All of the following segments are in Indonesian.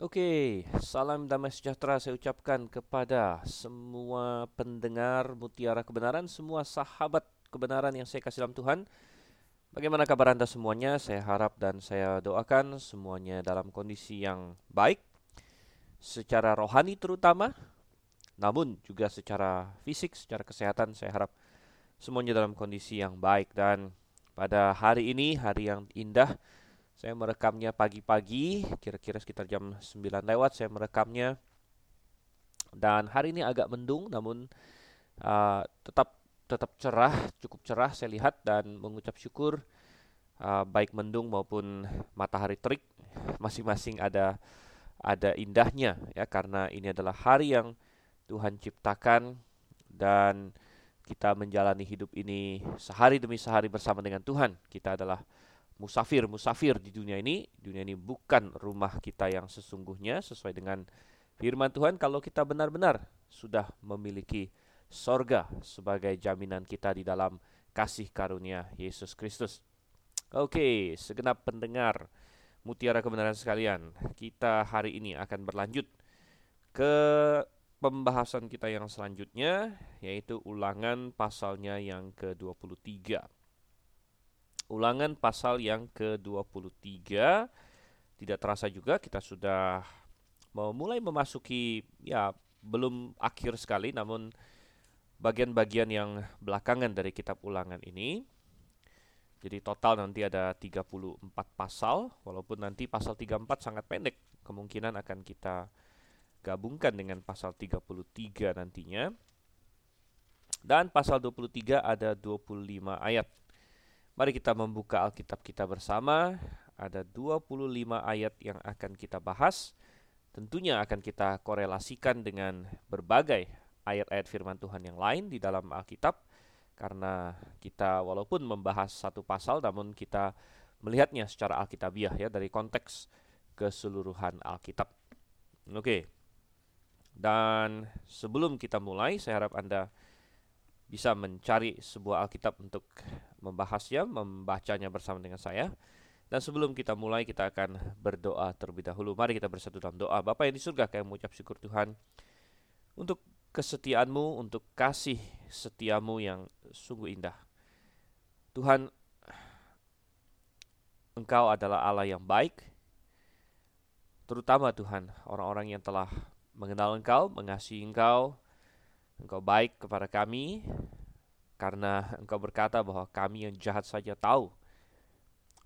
Oke, salam damai sejahtera saya ucapkan kepada semua pendengar Mutiara Kebenaran, semua sahabat kebenaran yang saya kasih dalam Tuhan. Bagaimana kabar Anda semuanya? Saya harap dan saya doakan semuanya dalam kondisi yang baik, secara rohani terutama, namun juga secara fisik, secara kesehatan saya harap semuanya dalam kondisi yang baik dan pada hari ini, hari yang indah, saya merekamnya pagi-pagi, kira-kira sekitar jam 9 lewat saya merekamnya. Dan hari ini agak mendung namun uh, tetap tetap cerah, cukup cerah saya lihat dan mengucap syukur uh, baik mendung maupun matahari terik masing-masing ada ada indahnya ya karena ini adalah hari yang Tuhan ciptakan dan kita menjalani hidup ini sehari demi sehari bersama dengan Tuhan. Kita adalah musafir-musafir di dunia ini. Dunia ini bukan rumah kita yang sesungguhnya sesuai dengan firman Tuhan kalau kita benar-benar sudah memiliki sorga sebagai jaminan kita di dalam kasih karunia Yesus Kristus. Oke, segenap pendengar mutiara kebenaran sekalian, kita hari ini akan berlanjut ke pembahasan kita yang selanjutnya, yaitu ulangan pasalnya yang ke-23. Ulangan pasal yang ke-23 tidak terasa juga kita sudah mulai memasuki ya belum akhir sekali namun bagian-bagian yang belakangan dari kitab ulangan ini. Jadi total nanti ada 34 pasal walaupun nanti pasal 34 sangat pendek kemungkinan akan kita gabungkan dengan pasal 33 nantinya. Dan pasal 23 ada 25 ayat. Mari kita membuka Alkitab kita bersama. Ada 25 ayat yang akan kita bahas. Tentunya akan kita korelasikan dengan berbagai ayat-ayat firman Tuhan yang lain di dalam Alkitab. Karena kita walaupun membahas satu pasal namun kita melihatnya secara alkitabiah ya dari konteks keseluruhan Alkitab. Oke. Dan sebelum kita mulai saya harap Anda bisa mencari sebuah Alkitab untuk membahasnya, membacanya bersama dengan saya. Dan sebelum kita mulai, kita akan berdoa terlebih dahulu. Mari kita bersatu dalam doa. Bapak yang di surga, kami mengucap syukur Tuhan untuk kesetiaanmu, untuk kasih setiamu yang sungguh indah. Tuhan, Engkau adalah Allah yang baik, terutama Tuhan, orang-orang yang telah mengenal Engkau, mengasihi Engkau, Engkau baik kepada kami karena Engkau berkata bahwa kami yang jahat saja tahu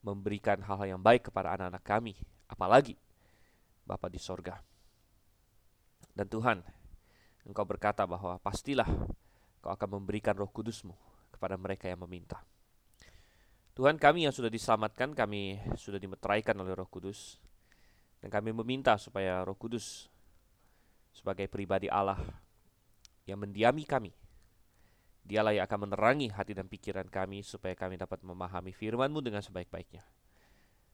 memberikan hal-hal yang baik kepada anak-anak kami, apalagi Bapa di sorga. Dan Tuhan, Engkau berkata bahwa pastilah Engkau akan memberikan roh kudusmu kepada mereka yang meminta. Tuhan kami yang sudah diselamatkan, kami sudah dimeteraikan oleh roh kudus. Dan kami meminta supaya roh kudus sebagai pribadi Allah yang mendiami kami. Dialah yang akan menerangi hati dan pikiran kami supaya kami dapat memahami firman-Mu dengan sebaik-baiknya.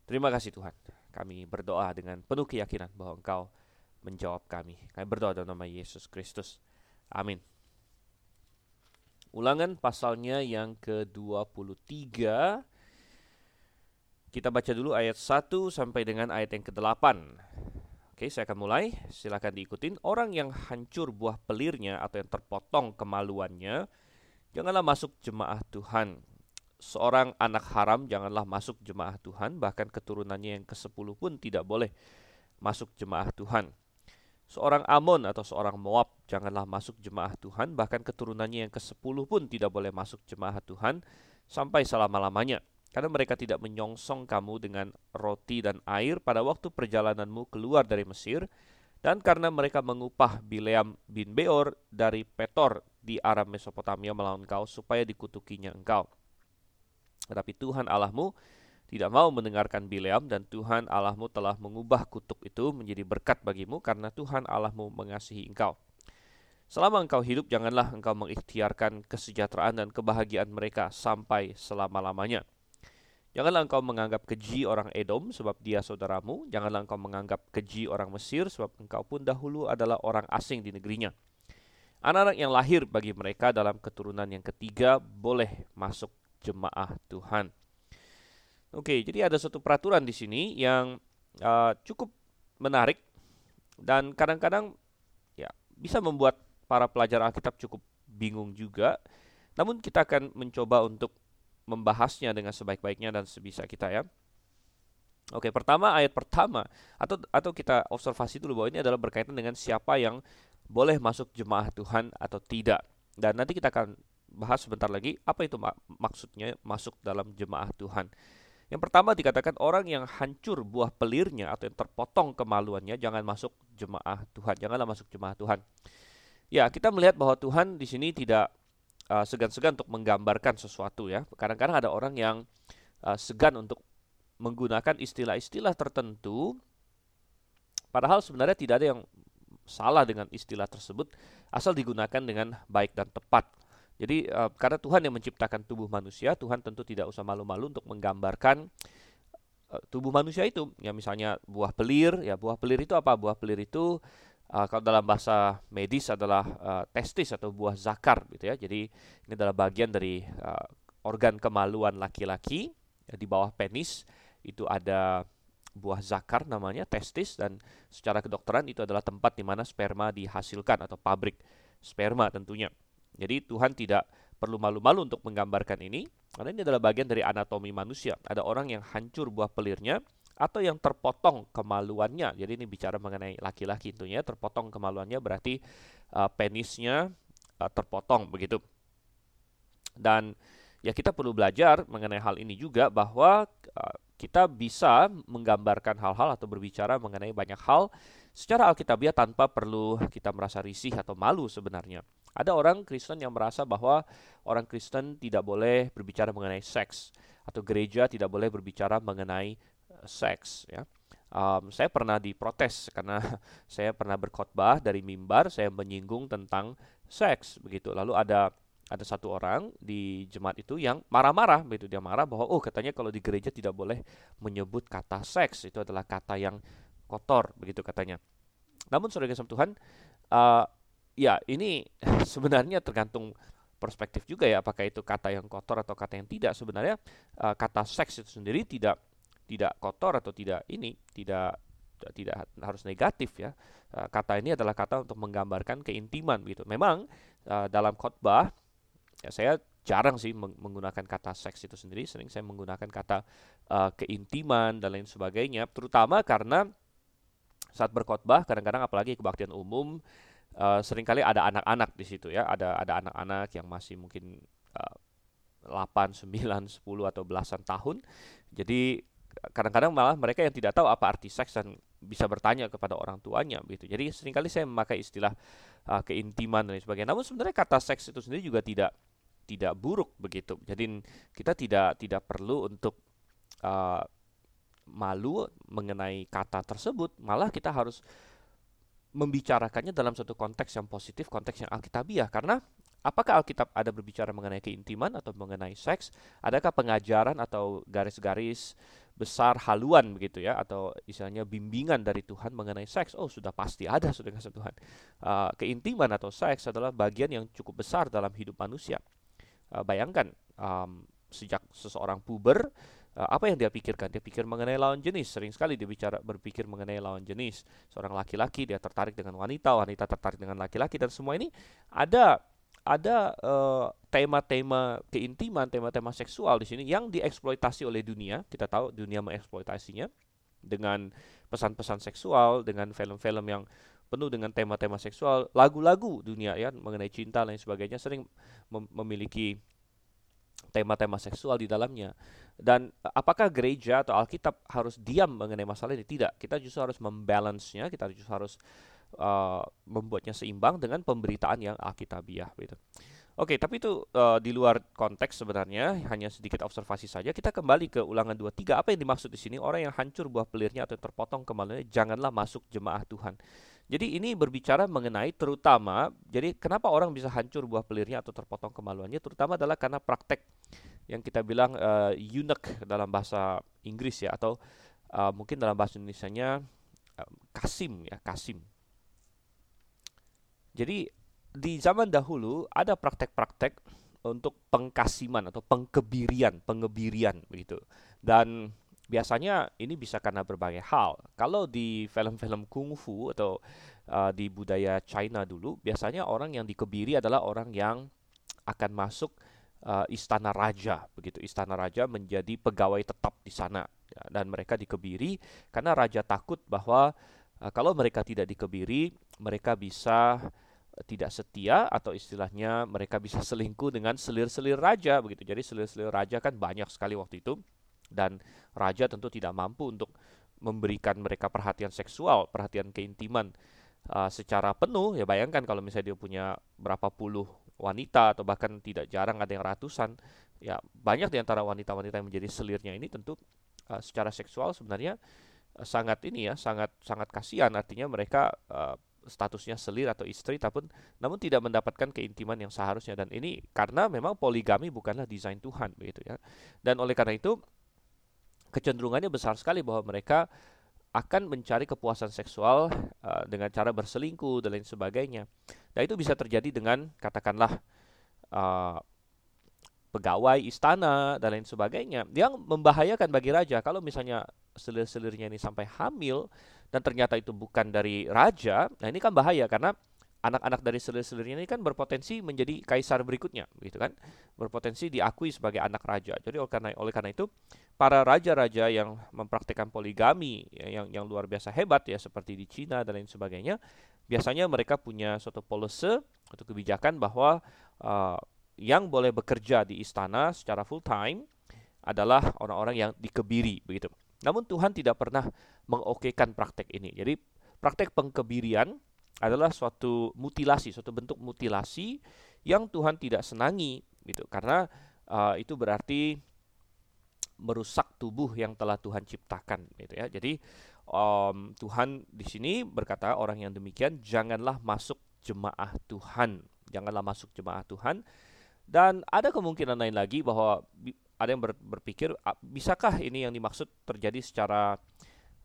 Terima kasih Tuhan. Kami berdoa dengan penuh keyakinan bahwa Engkau menjawab kami. Kami berdoa dalam nama Yesus Kristus. Amin. Ulangan pasalnya yang ke-23 kita baca dulu ayat 1 sampai dengan ayat yang ke-8. Oke, saya akan mulai. Silakan diikutin. Orang yang hancur buah pelirnya atau yang terpotong kemaluannya, janganlah masuk jemaah Tuhan. Seorang anak haram janganlah masuk jemaah Tuhan, bahkan keturunannya yang ke-10 pun tidak boleh masuk jemaah Tuhan. Seorang Amon atau seorang Moab janganlah masuk jemaah Tuhan, bahkan keturunannya yang ke-10 pun tidak boleh masuk jemaah Tuhan sampai selama-lamanya karena mereka tidak menyongsong kamu dengan roti dan air pada waktu perjalananmu keluar dari Mesir, dan karena mereka mengupah Bileam bin Beor dari Petor di Aram Mesopotamia melawan kau supaya dikutukinya engkau. Tetapi Tuhan Allahmu tidak mau mendengarkan Bileam dan Tuhan Allahmu telah mengubah kutuk itu menjadi berkat bagimu karena Tuhan Allahmu mengasihi engkau. Selama engkau hidup, janganlah engkau mengikhtiarkan kesejahteraan dan kebahagiaan mereka sampai selama-lamanya. Janganlah engkau menganggap keji orang Edom sebab dia saudaramu. Janganlah engkau menganggap keji orang Mesir sebab engkau pun dahulu adalah orang asing di negerinya. Anak-anak yang lahir bagi mereka dalam keturunan yang ketiga boleh masuk jemaah Tuhan. Oke, jadi ada satu peraturan di sini yang uh, cukup menarik Dan kadang-kadang ya bisa membuat para pelajar Alkitab cukup bingung juga. Namun kita akan mencoba untuk membahasnya dengan sebaik-baiknya dan sebisa kita ya. Oke, pertama ayat pertama atau atau kita observasi dulu bahwa ini adalah berkaitan dengan siapa yang boleh masuk jemaah Tuhan atau tidak. Dan nanti kita akan bahas sebentar lagi apa itu mak maksudnya masuk dalam jemaah Tuhan. Yang pertama dikatakan orang yang hancur buah pelirnya atau yang terpotong kemaluannya jangan masuk jemaah Tuhan. Janganlah masuk jemaah Tuhan. Ya, kita melihat bahwa Tuhan di sini tidak uh, segan-segan untuk menggambarkan sesuatu ya. Kadang-kadang ada orang yang uh, segan untuk menggunakan istilah-istilah tertentu padahal sebenarnya tidak ada yang salah dengan istilah tersebut asal digunakan dengan baik dan tepat. Jadi uh, karena Tuhan yang menciptakan tubuh manusia, Tuhan tentu tidak usah malu-malu untuk menggambarkan uh, tubuh manusia itu. Ya misalnya buah pelir, ya buah pelir itu apa? Buah pelir itu uh, kalau dalam bahasa medis adalah uh, testis atau buah zakar gitu ya. Jadi ini adalah bagian dari uh, organ kemaluan laki-laki ya, di bawah penis itu ada buah zakar namanya testis dan secara kedokteran itu adalah tempat di mana sperma dihasilkan atau pabrik sperma tentunya. Jadi Tuhan tidak perlu malu-malu untuk menggambarkan ini karena ini adalah bagian dari anatomi manusia. Ada orang yang hancur buah pelirnya atau yang terpotong kemaluannya. Jadi ini bicara mengenai laki-laki tentunya terpotong kemaluannya berarti uh, penisnya uh, terpotong begitu. Dan ya kita perlu belajar mengenai hal ini juga bahwa uh, kita bisa menggambarkan hal-hal atau berbicara mengenai banyak hal secara alkitabiah tanpa perlu kita merasa risih atau malu sebenarnya. Ada orang Kristen yang merasa bahwa orang Kristen tidak boleh berbicara mengenai seks atau gereja tidak boleh berbicara mengenai seks ya. Um, saya pernah diprotes karena saya pernah berkhotbah dari mimbar saya menyinggung tentang seks begitu. Lalu ada ada satu orang di jemaat itu yang marah-marah begitu dia marah bahwa oh katanya kalau di gereja tidak boleh menyebut kata seks itu adalah kata yang kotor begitu katanya. Namun saudara kasih Tuhan, uh, ya ini sebenarnya tergantung perspektif juga ya apakah itu kata yang kotor atau kata yang tidak sebenarnya uh, kata seks itu sendiri tidak tidak kotor atau tidak ini tidak tidak harus negatif ya. Uh, kata ini adalah kata untuk menggambarkan keintiman gitu. Memang uh, dalam khotbah ya saya jarang sih menggunakan kata seks itu sendiri sering saya menggunakan kata uh, keintiman dan lain sebagainya terutama karena saat berkhotbah kadang-kadang apalagi kebaktian umum uh, sering kali ada anak-anak di situ ya. Ada ada anak-anak yang masih mungkin uh, 8, 9, 10 atau belasan tahun. Jadi kadang-kadang malah mereka yang tidak tahu apa arti seks dan bisa bertanya kepada orang tuanya begitu. Jadi sering kali saya memakai istilah uh, keintiman dan sebagainya. Namun sebenarnya kata seks itu sendiri juga tidak tidak buruk begitu. Jadi kita tidak tidak perlu untuk uh, malu mengenai kata tersebut, malah kita harus membicarakannya dalam satu konteks yang positif, konteks yang alkitabiah. Karena apakah Alkitab ada berbicara mengenai keintiman atau mengenai seks? Adakah pengajaran atau garis-garis besar haluan begitu ya atau istilahnya bimbingan dari Tuhan mengenai seks? Oh sudah pasti ada sudah kasih Tuhan. Uh, keintiman atau seks adalah bagian yang cukup besar dalam hidup manusia. Uh, bayangkan um, sejak seseorang puber uh, apa yang dia pikirkan? Dia pikir mengenai lawan jenis. Sering sekali dia bicara berpikir mengenai lawan jenis. Seorang laki-laki dia tertarik dengan wanita, wanita tertarik dengan laki-laki dan semua ini ada ada tema-tema uh, keintiman, tema-tema seksual di sini yang dieksploitasi oleh dunia. Kita tahu dunia mengeksploitasinya dengan pesan-pesan seksual, dengan film-film yang penuh dengan tema-tema seksual, lagu-lagu dunia ya mengenai cinta dan sebagainya sering mem memiliki tema-tema seksual di dalamnya. Dan apakah gereja atau Alkitab harus diam mengenai masalah ini? Tidak. Kita justru harus membalance-nya, kita justru harus uh, membuatnya seimbang dengan pemberitaan yang Alkitabiah gitu. Oke, tapi itu uh, di luar konteks sebenarnya, hanya sedikit observasi saja. Kita kembali ke ulangan 23. Apa yang dimaksud di sini? Orang yang hancur buah pelirnya atau terpotong kemaluannya, janganlah masuk jemaah Tuhan. Jadi ini berbicara mengenai terutama, jadi kenapa orang bisa hancur buah pelirnya atau terpotong kemaluannya, terutama adalah karena praktek yang kita bilang uh, eunuch dalam bahasa Inggris ya, atau uh, mungkin dalam bahasa Indonesia-nya uh, kasim ya, kasim. Jadi di zaman dahulu ada praktek-praktek untuk pengkasiman atau pengkebirian, pengebirian begitu. Dan biasanya ini bisa karena berbagai hal. Kalau di film-film kungfu atau uh, di budaya China dulu, biasanya orang yang dikebiri adalah orang yang akan masuk uh, istana raja, begitu. Istana raja menjadi pegawai tetap di sana ya, dan mereka dikebiri karena raja takut bahwa uh, kalau mereka tidak dikebiri, mereka bisa tidak setia atau istilahnya mereka bisa selingkuh dengan selir-selir raja begitu. Jadi selir-selir raja kan banyak sekali waktu itu dan raja tentu tidak mampu untuk memberikan mereka perhatian seksual, perhatian keintiman uh, secara penuh. Ya bayangkan kalau misalnya dia punya berapa puluh wanita atau bahkan tidak jarang ada yang ratusan, ya banyak di antara wanita-wanita yang menjadi selirnya ini tentu uh, secara seksual sebenarnya sangat ini ya, sangat sangat kasihan. Artinya mereka uh, statusnya selir atau istri tapi namun tidak mendapatkan keintiman yang seharusnya dan ini karena memang poligami bukanlah desain Tuhan begitu ya. Dan oleh karena itu kecenderungannya besar sekali bahwa mereka akan mencari kepuasan seksual uh, dengan cara berselingkuh dan lain sebagainya. Dan itu bisa terjadi dengan katakanlah uh, pegawai istana dan lain sebagainya yang membahayakan bagi raja kalau misalnya selir-selirnya ini sampai hamil dan ternyata itu bukan dari raja. Nah, ini kan bahaya karena anak-anak dari selir-selirnya ini kan berpotensi menjadi kaisar berikutnya, gitu kan? Berpotensi diakui sebagai anak raja. Jadi oleh karena oleh karena itu para raja-raja yang mempraktikkan poligami ya, yang yang luar biasa hebat ya seperti di Cina dan lain sebagainya, biasanya mereka punya suatu policy atau kebijakan bahwa uh, yang boleh bekerja di istana secara full time adalah orang-orang yang dikebiri begitu. Namun Tuhan tidak pernah mengokekan praktek ini. Jadi praktek pengkebirian adalah suatu mutilasi, suatu bentuk mutilasi yang Tuhan tidak senangi gitu. Karena uh, itu berarti merusak tubuh yang telah Tuhan ciptakan gitu ya. Jadi um, Tuhan di sini berkata orang yang demikian janganlah masuk jemaah Tuhan, janganlah masuk jemaah Tuhan. Dan ada kemungkinan lain lagi bahwa ada yang ber, berpikir bisakah ini yang dimaksud terjadi secara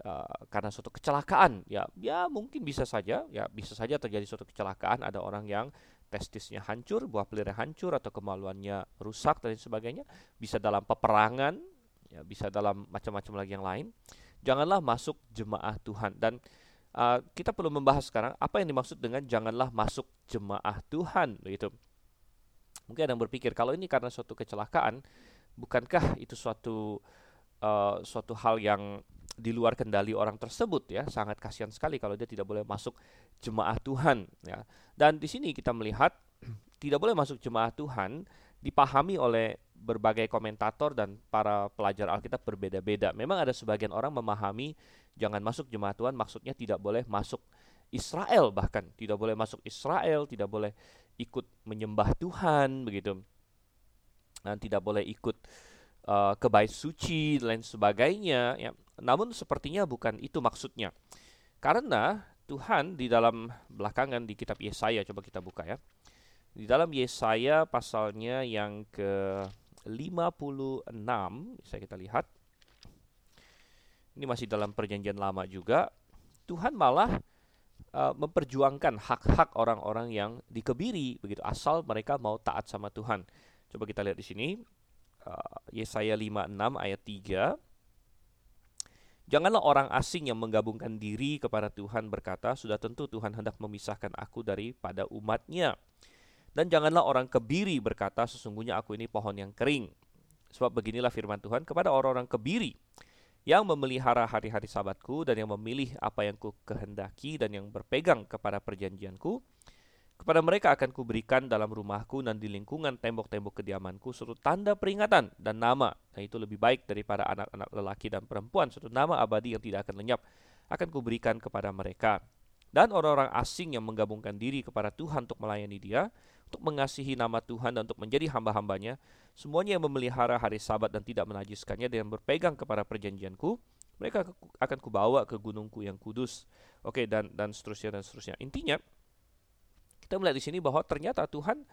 uh, karena suatu kecelakaan? Ya ya mungkin bisa saja ya bisa saja terjadi suatu kecelakaan. Ada orang yang testisnya hancur buah pelirnya hancur atau kemaluannya rusak dan sebagainya. Bisa dalam peperangan ya bisa dalam macam-macam lagi yang lain. Janganlah masuk jemaah Tuhan. Dan uh, kita perlu membahas sekarang apa yang dimaksud dengan janganlah masuk jemaah Tuhan begitu mungkin ada yang berpikir kalau ini karena suatu kecelakaan bukankah itu suatu uh, suatu hal yang di luar kendali orang tersebut ya sangat kasihan sekali kalau dia tidak boleh masuk jemaah Tuhan ya dan di sini kita melihat tidak boleh masuk jemaah Tuhan dipahami oleh berbagai komentator dan para pelajar Alkitab berbeda-beda. Memang ada sebagian orang memahami jangan masuk jemaah Tuhan maksudnya tidak boleh masuk Israel bahkan tidak boleh masuk Israel, tidak boleh ikut menyembah Tuhan begitu. Dan tidak boleh ikut uh, ke suci dan lain sebagainya ya. Namun sepertinya bukan itu maksudnya. Karena Tuhan di dalam belakangan di kitab Yesaya coba kita buka ya. Di dalam Yesaya pasalnya yang ke 56 bisa kita lihat. Ini masih dalam perjanjian lama juga. Tuhan malah uh, memperjuangkan hak-hak orang-orang yang dikebiri begitu asal mereka mau taat sama Tuhan. Coba kita lihat di sini uh, Yesaya 56 ayat 3 Janganlah orang asing yang menggabungkan diri kepada Tuhan berkata, sudah tentu Tuhan hendak memisahkan aku daripada umatnya. Dan janganlah orang kebiri berkata, sesungguhnya aku ini pohon yang kering. Sebab beginilah firman Tuhan kepada orang-orang kebiri yang memelihara hari-hari sabatku dan yang memilih apa yang ku kehendaki dan yang berpegang kepada perjanjianku, kepada mereka akan kuberikan dalam rumahku dan di lingkungan tembok-tembok kediamanku suatu tanda peringatan dan nama. Dan itu lebih baik daripada anak-anak lelaki dan perempuan. Suatu nama abadi yang tidak akan lenyap akan kuberikan kepada mereka. Dan orang-orang asing yang menggabungkan diri kepada Tuhan untuk melayani dia, untuk mengasihi nama Tuhan dan untuk menjadi hamba-hambanya, semuanya yang memelihara hari sabat dan tidak menajiskannya dan berpegang kepada perjanjianku, mereka akan kubawa ke gunungku yang kudus. Oke, dan dan seterusnya dan seterusnya. Intinya, kita melihat di sini bahwa ternyata Tuhan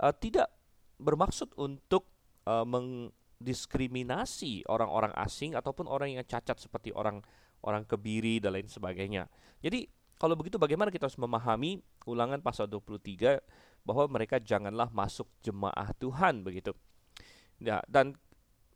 uh, tidak bermaksud untuk uh, mendiskriminasi orang-orang asing ataupun orang yang cacat seperti orang orang kebiri dan lain sebagainya. Jadi kalau begitu bagaimana kita harus memahami ulangan pasal 23 bahwa mereka janganlah masuk jemaah Tuhan begitu. Ya, dan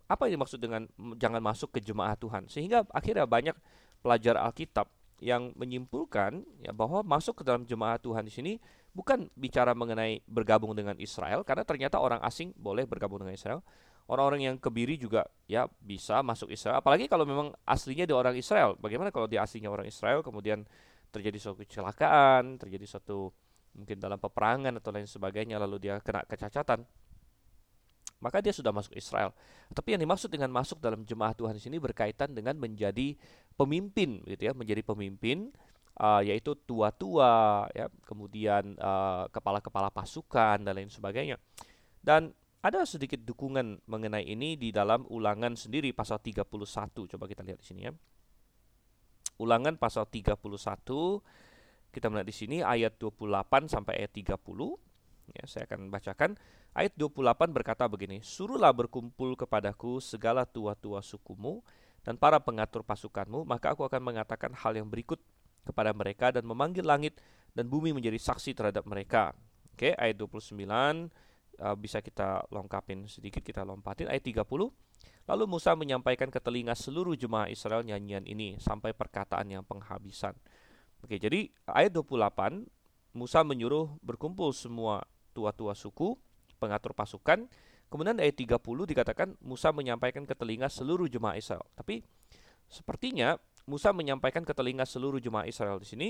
apa yang dimaksud dengan jangan masuk ke jemaah Tuhan? Sehingga akhirnya banyak pelajar Alkitab yang menyimpulkan ya bahwa masuk ke dalam jemaah Tuhan di sini bukan bicara mengenai bergabung dengan Israel karena ternyata orang asing boleh bergabung dengan Israel. Orang-orang yang kebiri juga ya bisa masuk Israel. Apalagi kalau memang aslinya di orang Israel. Bagaimana kalau dia aslinya orang Israel kemudian terjadi suatu kecelakaan, terjadi suatu mungkin dalam peperangan atau lain sebagainya lalu dia kena kecacatan maka dia sudah masuk Israel. Tapi yang dimaksud dengan masuk dalam jemaah Tuhan di sini berkaitan dengan menjadi pemimpin, gitu ya, menjadi pemimpin, uh, yaitu tua-tua, ya, kemudian uh, kepala-kepala pasukan dan lain sebagainya. Dan ada sedikit dukungan mengenai ini di dalam ulangan sendiri pasal 31. Coba kita lihat di sini ya. Ulangan pasal 31 kita melihat di sini ayat 28 sampai ayat 30. Ya, saya akan bacakan. Ayat 28 berkata begini, Suruhlah berkumpul kepadaku segala tua-tua sukumu dan para pengatur pasukanmu, maka aku akan mengatakan hal yang berikut kepada mereka dan memanggil langit dan bumi menjadi saksi terhadap mereka. Oke, ayat 29 uh, bisa kita lengkapin sedikit, kita lompatin. Ayat 30, Lalu Musa menyampaikan ke telinga seluruh jemaah Israel nyanyian ini sampai perkataan yang penghabisan. Oke, jadi ayat 28 Musa menyuruh berkumpul semua tua-tua suku pengatur pasukan. Kemudian ayat 30 dikatakan Musa menyampaikan ke telinga seluruh jemaah Israel. Tapi sepertinya Musa menyampaikan ke telinga seluruh jemaah Israel di sini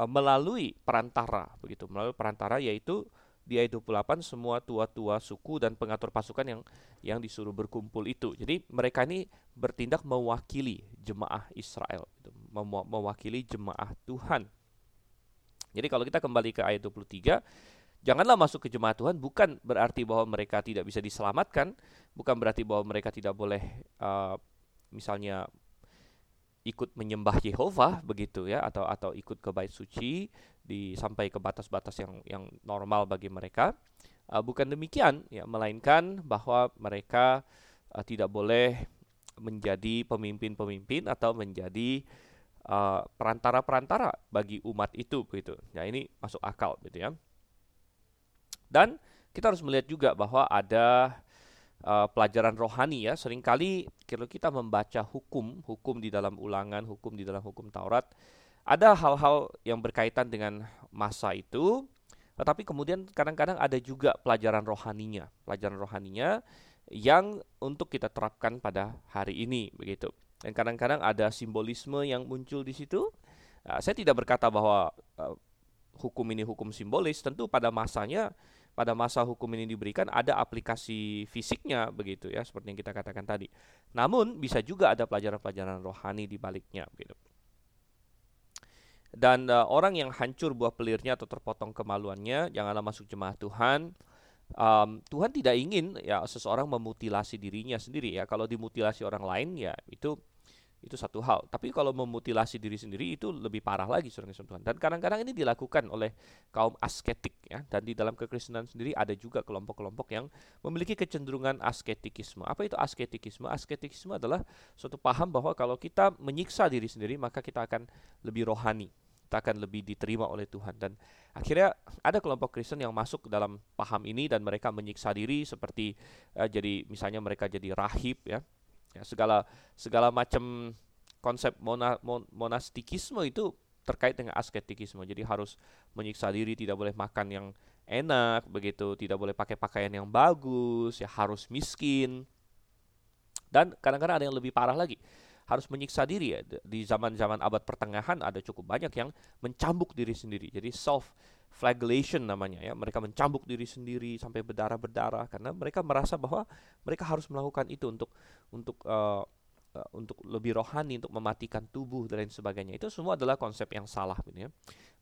uh, melalui perantara begitu, melalui perantara yaitu di ayat 28 semua tua-tua suku dan pengatur pasukan yang yang disuruh berkumpul itu. Jadi mereka ini bertindak mewakili jemaah Israel, gitu, mewakili jemaah Tuhan. Jadi kalau kita kembali ke ayat 23 Janganlah masuk ke jemaat Tuhan bukan berarti bahwa mereka tidak bisa diselamatkan, bukan berarti bahwa mereka tidak boleh uh, misalnya ikut menyembah Yehova begitu ya atau atau ikut ke bait suci di sampai ke batas-batas yang yang normal bagi mereka. Uh, bukan demikian ya melainkan bahwa mereka uh, tidak boleh menjadi pemimpin-pemimpin atau menjadi perantara-perantara uh, bagi umat itu begitu. Ya ini masuk akal gitu ya. Dan kita harus melihat juga bahwa ada uh, pelajaran rohani ya. Seringkali kalau kita membaca hukum, hukum di dalam ulangan, hukum di dalam hukum Taurat, ada hal-hal yang berkaitan dengan masa itu, tetapi kemudian kadang-kadang ada juga pelajaran rohaninya, pelajaran rohaninya yang untuk kita terapkan pada hari ini begitu. Dan kadang-kadang ada simbolisme yang muncul di situ. Uh, saya tidak berkata bahwa uh, hukum ini hukum simbolis, tentu pada masanya pada masa hukum ini diberikan ada aplikasi fisiknya begitu ya seperti yang kita katakan tadi. Namun bisa juga ada pelajaran-pelajaran rohani di baliknya begitu. Dan uh, orang yang hancur buah pelirnya atau terpotong kemaluannya janganlah masuk jemaah Tuhan. Um, Tuhan tidak ingin ya seseorang memutilasi dirinya sendiri ya. Kalau dimutilasi orang lain ya itu itu satu hal. Tapi kalau memutilasi diri sendiri itu lebih parah lagi saudara Tuhan. Dan kadang-kadang ini dilakukan oleh kaum asketik ya. Dan di dalam kekristenan sendiri ada juga kelompok-kelompok yang memiliki kecenderungan asketikisme. Apa itu asketikisme? Asketikisme adalah suatu paham bahwa kalau kita menyiksa diri sendiri maka kita akan lebih rohani. Kita akan lebih diterima oleh Tuhan dan akhirnya ada kelompok Kristen yang masuk dalam paham ini dan mereka menyiksa diri seperti uh, jadi misalnya mereka jadi rahib ya Ya, segala segala macam konsep mona, mon, monastikisme itu terkait dengan asketikisme. Jadi harus menyiksa diri, tidak boleh makan yang enak, begitu, tidak boleh pakai pakaian yang bagus, ya harus miskin. Dan kadang-kadang ada yang lebih parah lagi, harus menyiksa diri ya. Di zaman-zaman abad pertengahan ada cukup banyak yang mencambuk diri sendiri. Jadi self flagellation namanya ya. Mereka mencambuk diri sendiri sampai berdarah-berdarah karena mereka merasa bahwa mereka harus melakukan itu untuk untuk uh, uh, untuk lebih rohani, untuk mematikan tubuh dan lain sebagainya. Itu semua adalah konsep yang salah gitu ya.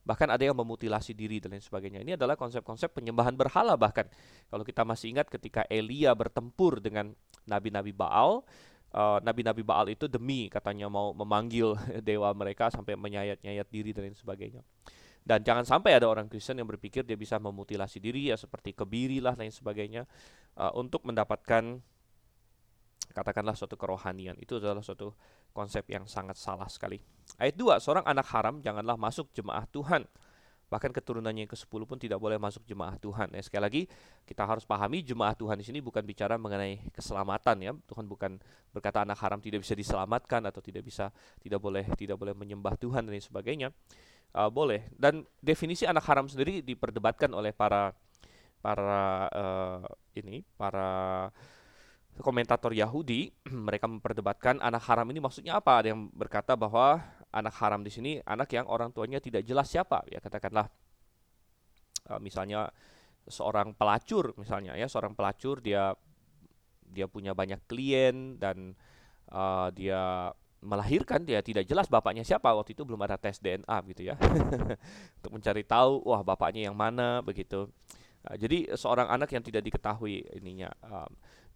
Bahkan ada yang memutilasi diri dan lain sebagainya. Ini adalah konsep-konsep penyembahan berhala bahkan. Kalau kita masih ingat ketika Elia bertempur dengan nabi-nabi Baal, uh, nabi-nabi Baal itu demi katanya mau memanggil dewa mereka sampai menyayat-nyayat diri dan lain sebagainya. Dan jangan sampai ada orang Kristen yang berpikir dia bisa memutilasi diri ya seperti kebiri lah lain sebagainya uh, untuk mendapatkan katakanlah suatu kerohanian. Itu adalah suatu konsep yang sangat salah sekali. Ayat 2, seorang anak haram janganlah masuk jemaah Tuhan. bahkan keturunannya yang ke-10 pun tidak boleh masuk jemaah Tuhan. Ya, sekali lagi kita harus pahami jemaah Tuhan di sini bukan bicara mengenai keselamatan ya. Tuhan bukan berkata anak haram tidak bisa diselamatkan atau tidak bisa tidak boleh tidak boleh menyembah Tuhan dan sebagainya. Uh, boleh. Dan definisi anak haram sendiri diperdebatkan oleh para para uh, ini para komentator Yahudi mereka memperdebatkan anak haram ini maksudnya apa? Ada yang berkata bahwa anak haram di sini anak yang orang tuanya tidak jelas siapa ya katakanlah uh, misalnya seorang pelacur misalnya ya seorang pelacur dia dia punya banyak klien dan uh, dia melahirkan dia tidak jelas bapaknya siapa waktu itu belum ada tes DNA gitu ya. Untuk mencari tahu wah bapaknya yang mana begitu. Uh, jadi seorang anak yang tidak diketahui ininya uh,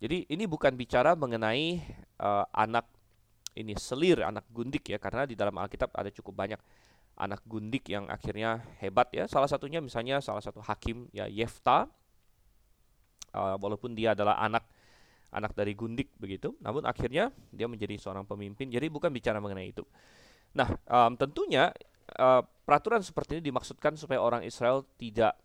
jadi ini bukan bicara mengenai uh, anak ini selir, anak gundik ya, karena di dalam Alkitab ada cukup banyak anak gundik yang akhirnya hebat ya. Salah satunya misalnya salah satu hakim ya Yefta, uh, walaupun dia adalah anak anak dari gundik begitu, namun akhirnya dia menjadi seorang pemimpin. Jadi bukan bicara mengenai itu. Nah, um, tentunya uh, peraturan seperti ini dimaksudkan supaya orang Israel tidak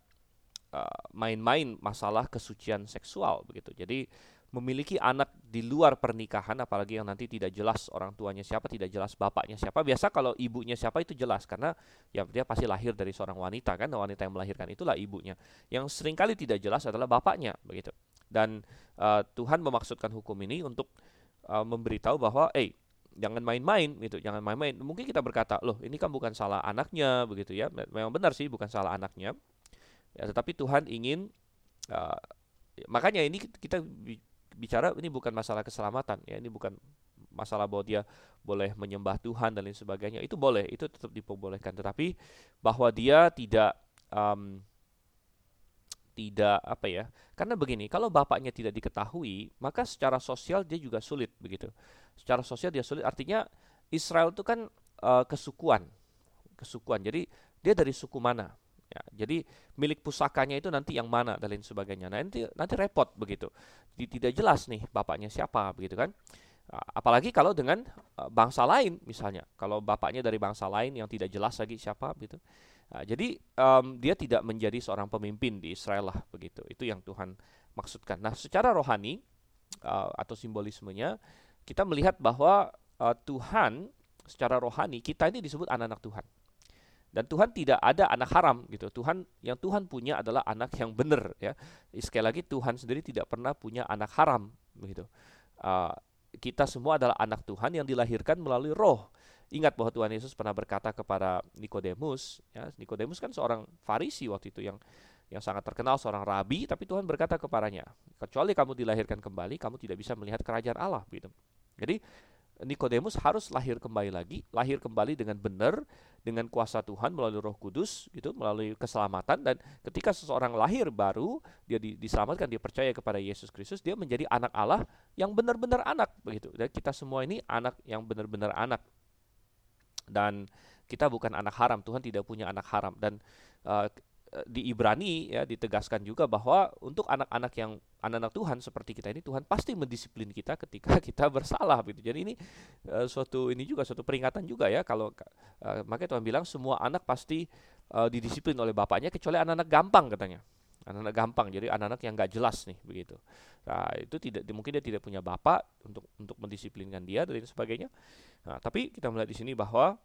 main-main uh, masalah kesucian seksual begitu. Jadi memiliki anak di luar pernikahan apalagi yang nanti tidak jelas orang tuanya siapa tidak jelas bapaknya siapa biasa kalau ibunya siapa itu jelas karena ya dia pasti lahir dari seorang wanita kan wanita yang melahirkan itulah ibunya yang sering kali tidak jelas adalah bapaknya begitu dan uh, Tuhan memaksudkan hukum ini untuk uh, memberitahu bahwa eh jangan main-main gitu. Jangan main-main. Mungkin kita berkata loh ini kan bukan salah anaknya begitu ya. Memang benar sih bukan salah anaknya. Ya tetapi Tuhan ingin uh, makanya ini kita bicara ini bukan masalah keselamatan ya. Ini bukan masalah bahwa dia boleh menyembah Tuhan dan lain sebagainya. Itu boleh itu tetap diperbolehkan. Tetapi bahwa dia tidak um, tidak apa ya karena begini kalau bapaknya tidak diketahui maka secara sosial dia juga sulit begitu secara sosial dia sulit artinya Israel itu kan uh, kesukuan kesukuan jadi dia dari suku mana Ya, jadi milik pusakanya itu nanti yang mana dan lain sebagainya. Nah, nanti nanti repot begitu. Tidak jelas nih bapaknya siapa begitu kan. Apalagi kalau dengan e, bangsa lain misalnya. Kalau bapaknya dari bangsa lain yang tidak jelas lagi siapa begitu. Nah, jadi um, dia tidak menjadi seorang pemimpin di Israel lah begitu. Itu yang Tuhan maksudkan. Nah, secara rohani uh, atau simbolismenya kita melihat bahwa uh, Tuhan secara rohani kita ini disebut anak-anak Tuhan. Dan Tuhan tidak ada anak haram gitu. Tuhan yang Tuhan punya adalah anak yang benar ya. Sekali lagi Tuhan sendiri tidak pernah punya anak haram begitu. Uh, kita semua adalah anak Tuhan yang dilahirkan melalui roh. Ingat bahwa Tuhan Yesus pernah berkata kepada Nikodemus, ya, Nikodemus kan seorang Farisi waktu itu yang yang sangat terkenal seorang rabi, tapi Tuhan berkata kepadanya, kecuali kamu dilahirkan kembali, kamu tidak bisa melihat kerajaan Allah gitu. Jadi Nikodemus harus lahir kembali lagi, lahir kembali dengan benar dengan kuasa Tuhan melalui Roh Kudus gitu, melalui keselamatan dan ketika seseorang lahir baru, dia di, diselamatkan, dia percaya kepada Yesus Kristus, dia menjadi anak Allah yang benar-benar anak begitu. Dan kita semua ini anak yang benar-benar anak. Dan kita bukan anak haram, Tuhan tidak punya anak haram dan uh, di Ibrani ya ditegaskan juga bahwa untuk anak-anak yang anak-anak Tuhan seperti kita ini Tuhan pasti mendisiplin kita ketika kita bersalah gitu. Jadi ini uh, suatu ini juga suatu peringatan juga ya kalau uh, makanya Tuhan bilang semua anak pasti uh, didisiplin oleh bapaknya kecuali anak-anak gampang katanya. Anak-anak gampang jadi anak-anak yang nggak jelas nih begitu. Nah, itu tidak mungkin dia tidak punya bapak untuk untuk mendisiplinkan dia dan sebagainya. Nah, tapi kita melihat di sini bahwa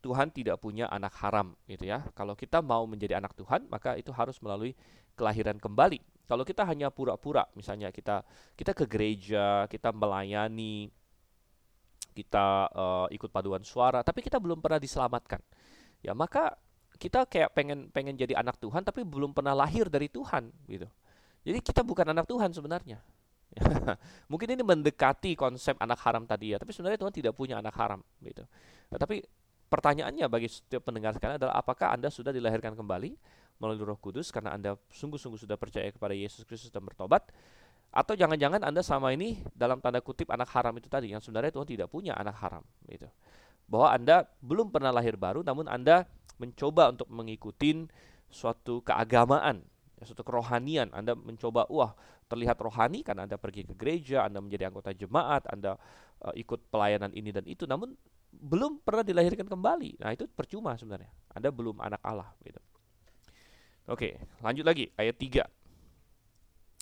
Tuhan tidak punya anak haram gitu ya. Kalau kita mau menjadi anak Tuhan, maka itu harus melalui kelahiran kembali. Kalau kita hanya pura-pura, misalnya kita kita ke gereja, kita melayani, kita uh, ikut paduan suara, tapi kita belum pernah diselamatkan. Ya, maka kita kayak pengen pengen jadi anak Tuhan tapi belum pernah lahir dari Tuhan gitu. Jadi kita bukan anak Tuhan sebenarnya. Mungkin ini mendekati konsep anak haram tadi ya, tapi sebenarnya Tuhan tidak punya anak haram gitu. Tapi pertanyaannya bagi setiap pendengar sekalian adalah apakah Anda sudah dilahirkan kembali melalui Roh Kudus karena Anda sungguh-sungguh sudah percaya kepada Yesus Kristus dan bertobat? Atau jangan-jangan Anda sama ini dalam tanda kutip anak haram itu tadi yang sebenarnya Tuhan tidak punya anak haram gitu. Bahwa Anda belum pernah lahir baru namun Anda mencoba untuk mengikuti suatu keagamaan, suatu kerohanian. Anda mencoba, wah terlihat rohani karena Anda pergi ke gereja, Anda menjadi anggota jemaat, Anda uh, ikut pelayanan ini dan itu. Namun belum pernah dilahirkan kembali. Nah, itu percuma sebenarnya. Anda belum anak Allah gitu. Oke, lanjut lagi ayat 3.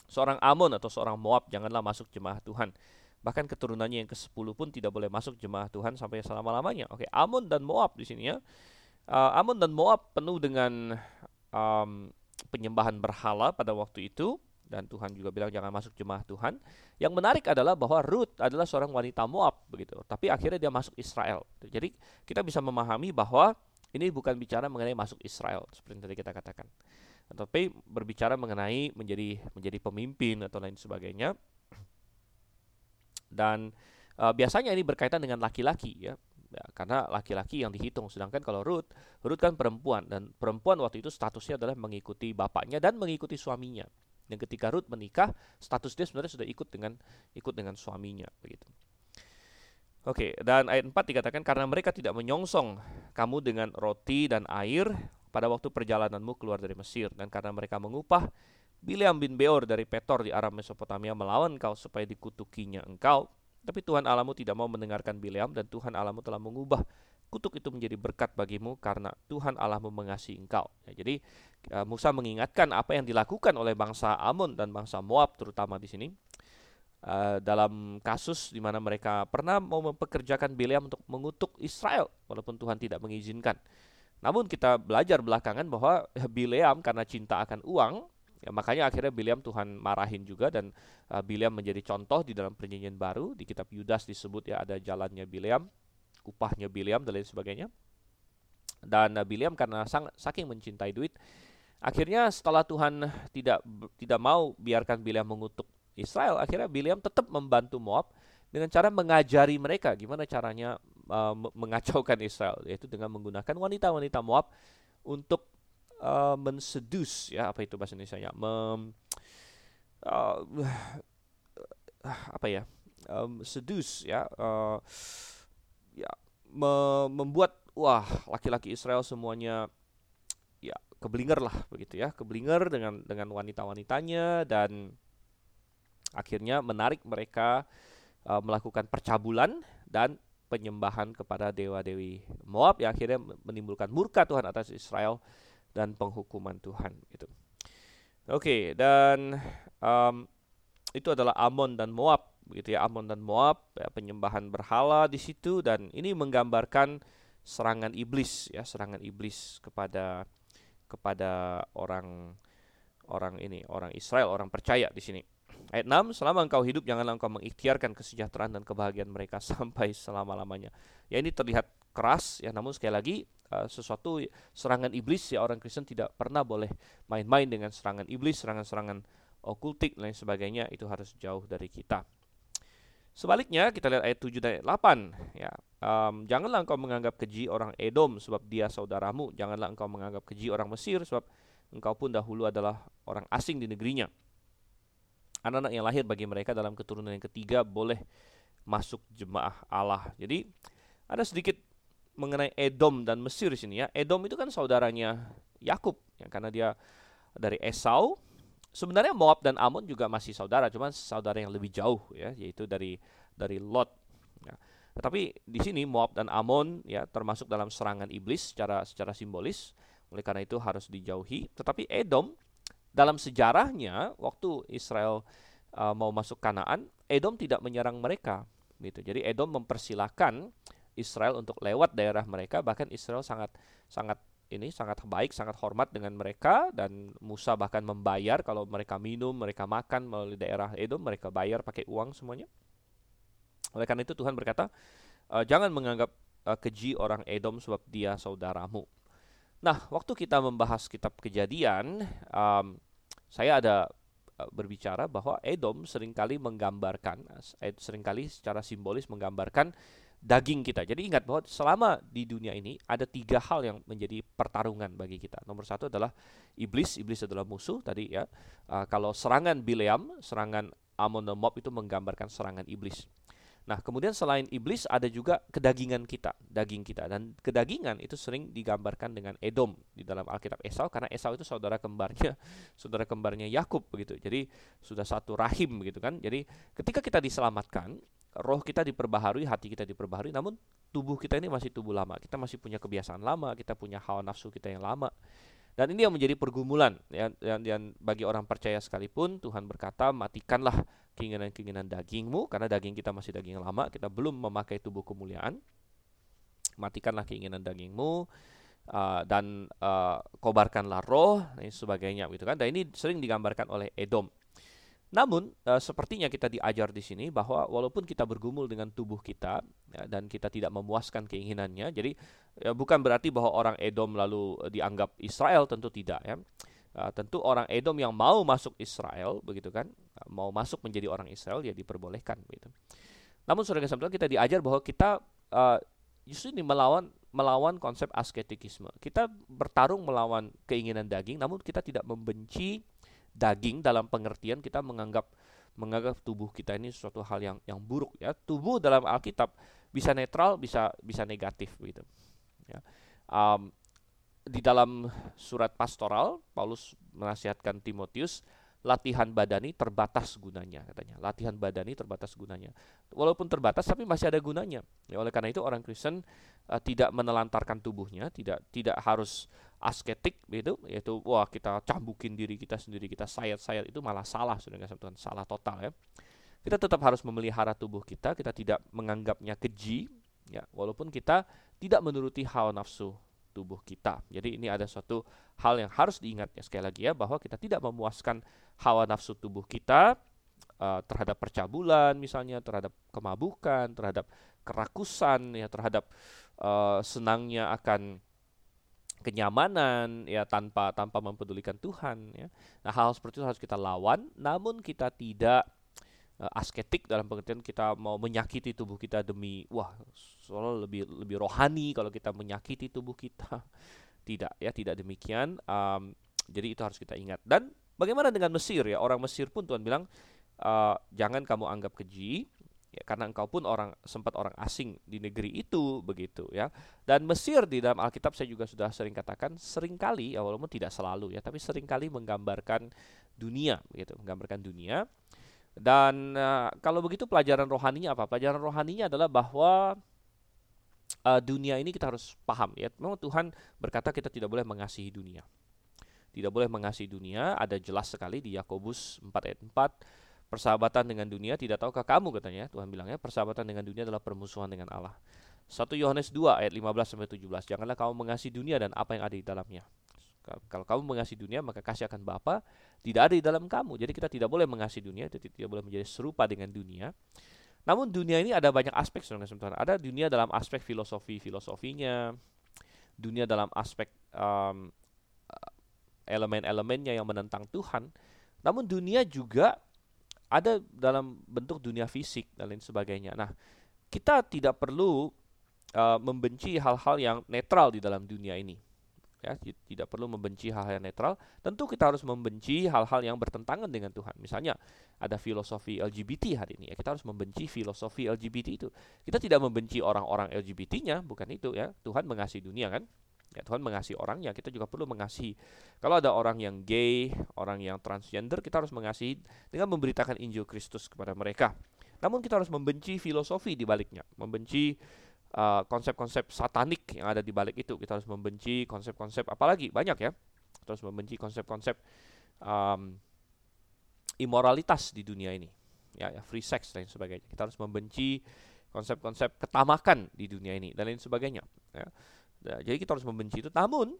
Seorang Amon atau seorang Moab janganlah masuk jemaah Tuhan. Bahkan keturunannya yang ke-10 pun tidak boleh masuk jemaah Tuhan sampai selama-lamanya. Oke, Amon dan Moab di sini ya. Uh, Amon dan Moab penuh dengan um, penyembahan berhala pada waktu itu dan Tuhan juga bilang jangan masuk jemaah Tuhan. Yang menarik adalah bahwa Ruth adalah seorang wanita Moab begitu. Tapi akhirnya dia masuk Israel. Jadi kita bisa memahami bahwa ini bukan bicara mengenai masuk Israel seperti yang tadi kita katakan. Tapi berbicara mengenai menjadi menjadi pemimpin atau lain sebagainya. Dan uh, biasanya ini berkaitan dengan laki-laki ya. Ya, karena laki-laki yang dihitung. Sedangkan kalau Ruth Ruth kan perempuan. Dan perempuan waktu itu statusnya adalah mengikuti bapaknya dan mengikuti suaminya. Dan ketika Ruth menikah, status dia sebenarnya sudah ikut dengan ikut dengan suaminya begitu. Oke, dan ayat 4 dikatakan karena mereka tidak menyongsong kamu dengan roti dan air pada waktu perjalananmu keluar dari Mesir. Dan karena mereka mengupah Bileam bin Beor dari Petor di Aram Mesopotamia melawan kau supaya dikutukinya engkau tapi Tuhan Alamu tidak mau mendengarkan Bileam dan Tuhan Alamu telah mengubah kutuk itu menjadi berkat bagimu karena Tuhan Allahmu mengasihi engkau. Ya, jadi uh, Musa mengingatkan apa yang dilakukan oleh bangsa Amon dan bangsa Moab terutama di sini uh, dalam kasus di mana mereka pernah mau mempekerjakan Bileam untuk mengutuk Israel walaupun Tuhan tidak mengizinkan. Namun kita belajar belakangan bahwa Bileam karena cinta akan uang Ya, makanya akhirnya Bileam Tuhan marahin juga dan uh, Bileam menjadi contoh di dalam perjanjian baru di kitab Yudas disebut ya ada jalannya Bileam upahnya Biliam dan lain sebagainya. Dan uh, Biliam karena sang, saking mencintai duit, akhirnya setelah Tuhan tidak tidak mau biarkan Biliam mengutuk Israel, akhirnya Biliam tetap membantu Moab dengan cara mengajari mereka gimana caranya uh, mengacaukan Israel, yaitu dengan menggunakan wanita-wanita Moab untuk uh, mensedus ya apa itu bahasa Indonesia-nya, mem, uh, apa ya, um, seduce ya. Uh, ya me membuat wah laki-laki Israel semuanya ya keblinger lah begitu ya keblinger dengan dengan wanita-wanitanya dan akhirnya menarik mereka uh, melakukan percabulan dan penyembahan kepada dewa-dewi Moab yang akhirnya menimbulkan murka Tuhan atas Israel dan penghukuman Tuhan gitu. Oke, okay, dan um, itu adalah Amon dan Moab begitu ya. Amon dan Moab ya, penyembahan berhala di situ dan ini menggambarkan serangan iblis ya serangan iblis kepada kepada orang orang ini orang Israel orang percaya di sini. Ayat 6 selama engkau hidup janganlah engkau mengikhtiarkan kesejahteraan dan kebahagiaan mereka sampai selama-lamanya. Ya ini terlihat keras ya namun sekali lagi uh, sesuatu serangan iblis ya orang Kristen tidak pernah boleh main-main dengan serangan iblis serangan-serangan okultik dan lain sebagainya itu harus jauh dari kita Sebaliknya kita lihat ayat 7 dan ayat 8 ya. Um, janganlah engkau menganggap keji orang Edom sebab dia saudaramu, janganlah engkau menganggap keji orang Mesir sebab engkau pun dahulu adalah orang asing di negerinya. Anak-anak yang lahir bagi mereka dalam keturunan yang ketiga boleh masuk jemaah Allah. Jadi ada sedikit mengenai Edom dan Mesir di sini ya. Edom itu kan saudaranya Yakub ya karena dia dari Esau Sebenarnya Moab dan Amon juga masih saudara, cuman saudara yang lebih jauh ya, yaitu dari dari Lot. Ya. Tetapi di sini Moab dan Amon ya termasuk dalam serangan iblis secara secara simbolis. Oleh karena itu harus dijauhi. Tetapi Edom dalam sejarahnya waktu Israel uh, mau masuk Kanaan, Edom tidak menyerang mereka gitu. Jadi Edom mempersilahkan Israel untuk lewat daerah mereka bahkan Israel sangat sangat ini sangat baik, sangat hormat dengan mereka dan Musa bahkan membayar kalau mereka minum, mereka makan melalui daerah Edom, mereka bayar pakai uang semuanya. Oleh karena itu Tuhan berkata, e, jangan menganggap e, keji orang Edom sebab dia saudaramu. Nah, waktu kita membahas kitab Kejadian, um, saya ada uh, berbicara bahwa Edom sering kali menggambarkan, sering kali secara simbolis menggambarkan daging kita. Jadi ingat bahwa selama di dunia ini ada tiga hal yang menjadi pertarungan bagi kita. Nomor satu adalah iblis. Iblis adalah musuh tadi ya. Uh, kalau serangan Bileam, serangan Amon dan Moab itu menggambarkan serangan iblis. Nah, kemudian selain iblis ada juga kedagingan kita, daging kita dan kedagingan itu sering digambarkan dengan Edom di dalam Alkitab Esau karena Esau itu saudara kembarnya, saudara kembarnya Yakub begitu. Jadi sudah satu rahim begitu kan. Jadi ketika kita diselamatkan, roh kita diperbaharui, hati kita diperbaharui, namun tubuh kita ini masih tubuh lama. Kita masih punya kebiasaan lama, kita punya hawa nafsu kita yang lama. Dan ini yang menjadi pergumulan ya, dan, dan bagi orang percaya sekalipun Tuhan berkata matikanlah keinginan-keinginan dagingmu karena daging kita masih daging lama, kita belum memakai tubuh kemuliaan. Matikanlah keinginan dagingmu uh, dan uh, kobarkanlah roh dan sebagainya gitu kan. Dan ini sering digambarkan oleh Edom. Namun uh, sepertinya kita diajar di sini bahwa walaupun kita bergumul dengan tubuh kita ya, dan kita tidak memuaskan keinginannya, jadi ya, bukan berarti bahwa orang Edom lalu dianggap Israel tentu tidak ya. Uh, tentu orang Edom yang mau masuk Israel begitu kan, mau masuk menjadi orang Israel ya diperbolehkan begitu. Namun saudara saudara kita diajar bahwa kita uh, justru ini melawan melawan konsep asketikisme. Kita bertarung melawan keinginan daging, namun kita tidak membenci daging dalam pengertian kita menganggap menganggap tubuh kita ini sesuatu hal yang yang buruk ya tubuh dalam Alkitab bisa netral bisa bisa negatif gitu ya um, di dalam surat pastoral Paulus menasihatkan Timotius latihan badani terbatas gunanya katanya. Latihan badani terbatas gunanya. Walaupun terbatas tapi masih ada gunanya. Ya, oleh karena itu orang Kristen uh, tidak menelantarkan tubuhnya, tidak tidak harus asketik gitu, yaitu wah kita cambukin diri kita sendiri, kita sayat-sayat itu malah salah sudah Tuhan, salah total ya. Kita tetap harus memelihara tubuh kita, kita tidak menganggapnya keji ya, walaupun kita tidak menuruti hawa nafsu tubuh kita. Jadi ini ada suatu hal yang harus diingat ya sekali lagi ya bahwa kita tidak memuaskan hawa nafsu tubuh kita uh, terhadap percabulan misalnya, terhadap kemabukan, terhadap kerakusan ya, terhadap uh, senangnya akan kenyamanan ya tanpa tanpa mempedulikan Tuhan ya. Nah, hal, -hal seperti itu harus kita lawan namun kita tidak uh, asketik dalam pengertian kita mau menyakiti tubuh kita demi wah soal lebih lebih rohani kalau kita menyakiti tubuh kita. Tidak ya tidak demikian. Um, jadi itu harus kita ingat. Dan bagaimana dengan Mesir ya? Orang Mesir pun Tuhan bilang uh, jangan kamu anggap keji ya karena engkau pun orang sempat orang asing di negeri itu begitu ya dan Mesir di dalam Alkitab saya juga sudah sering katakan sering kali ya walaupun tidak selalu ya tapi sering kali menggambarkan dunia gitu menggambarkan dunia dan uh, kalau begitu pelajaran rohaninya apa? Pelajaran rohaninya adalah bahwa uh, dunia ini kita harus paham ya. Memang Tuhan berkata kita tidak boleh mengasihi dunia. Tidak boleh mengasihi dunia, ada jelas sekali di Yakobus 4 ayat 4. Persahabatan dengan dunia tidak tahukah kamu katanya Tuhan bilangnya persahabatan dengan dunia adalah permusuhan dengan Allah. 1 Yohanes 2 ayat 15 sampai 17. Janganlah kamu mengasihi dunia dan apa yang ada di dalamnya. Kalau kamu mengasihi dunia, maka kasih akan Bapa tidak ada di dalam kamu. Jadi kita tidak boleh mengasihi dunia, tidak boleh menjadi serupa dengan dunia. Namun dunia ini ada banyak aspek sebenarnya. Ada dunia dalam aspek filosofi filosofinya, dunia dalam aspek um, elemen-elemennya yang menentang Tuhan. Namun dunia juga ada dalam bentuk dunia fisik dan lain sebagainya. Nah, kita tidak perlu uh, membenci hal-hal yang netral di dalam dunia ini. Ya tidak perlu membenci hal-hal yang netral. Tentu kita harus membenci hal-hal yang bertentangan dengan Tuhan. Misalnya ada filosofi LGBT hari ini. Ya kita harus membenci filosofi LGBT itu. Kita tidak membenci orang-orang LGBT-nya bukan itu ya. Tuhan mengasihi dunia kan ya Tuhan mengasihi orangnya kita juga perlu mengasihi kalau ada orang yang gay orang yang transgender kita harus mengasihi dengan memberitakan Injil Kristus kepada mereka namun kita harus membenci filosofi di baliknya membenci Uh, konsep-konsep satanik yang ada di balik itu. Kita harus membenci konsep-konsep apalagi banyak ya. Kita harus membenci konsep-konsep um, imoralitas di dunia ini. Ya, ya free sex dan sebagainya. Kita harus membenci konsep-konsep ketamakan di dunia ini dan lain sebagainya. Ya. Nah, jadi kita harus membenci itu. Namun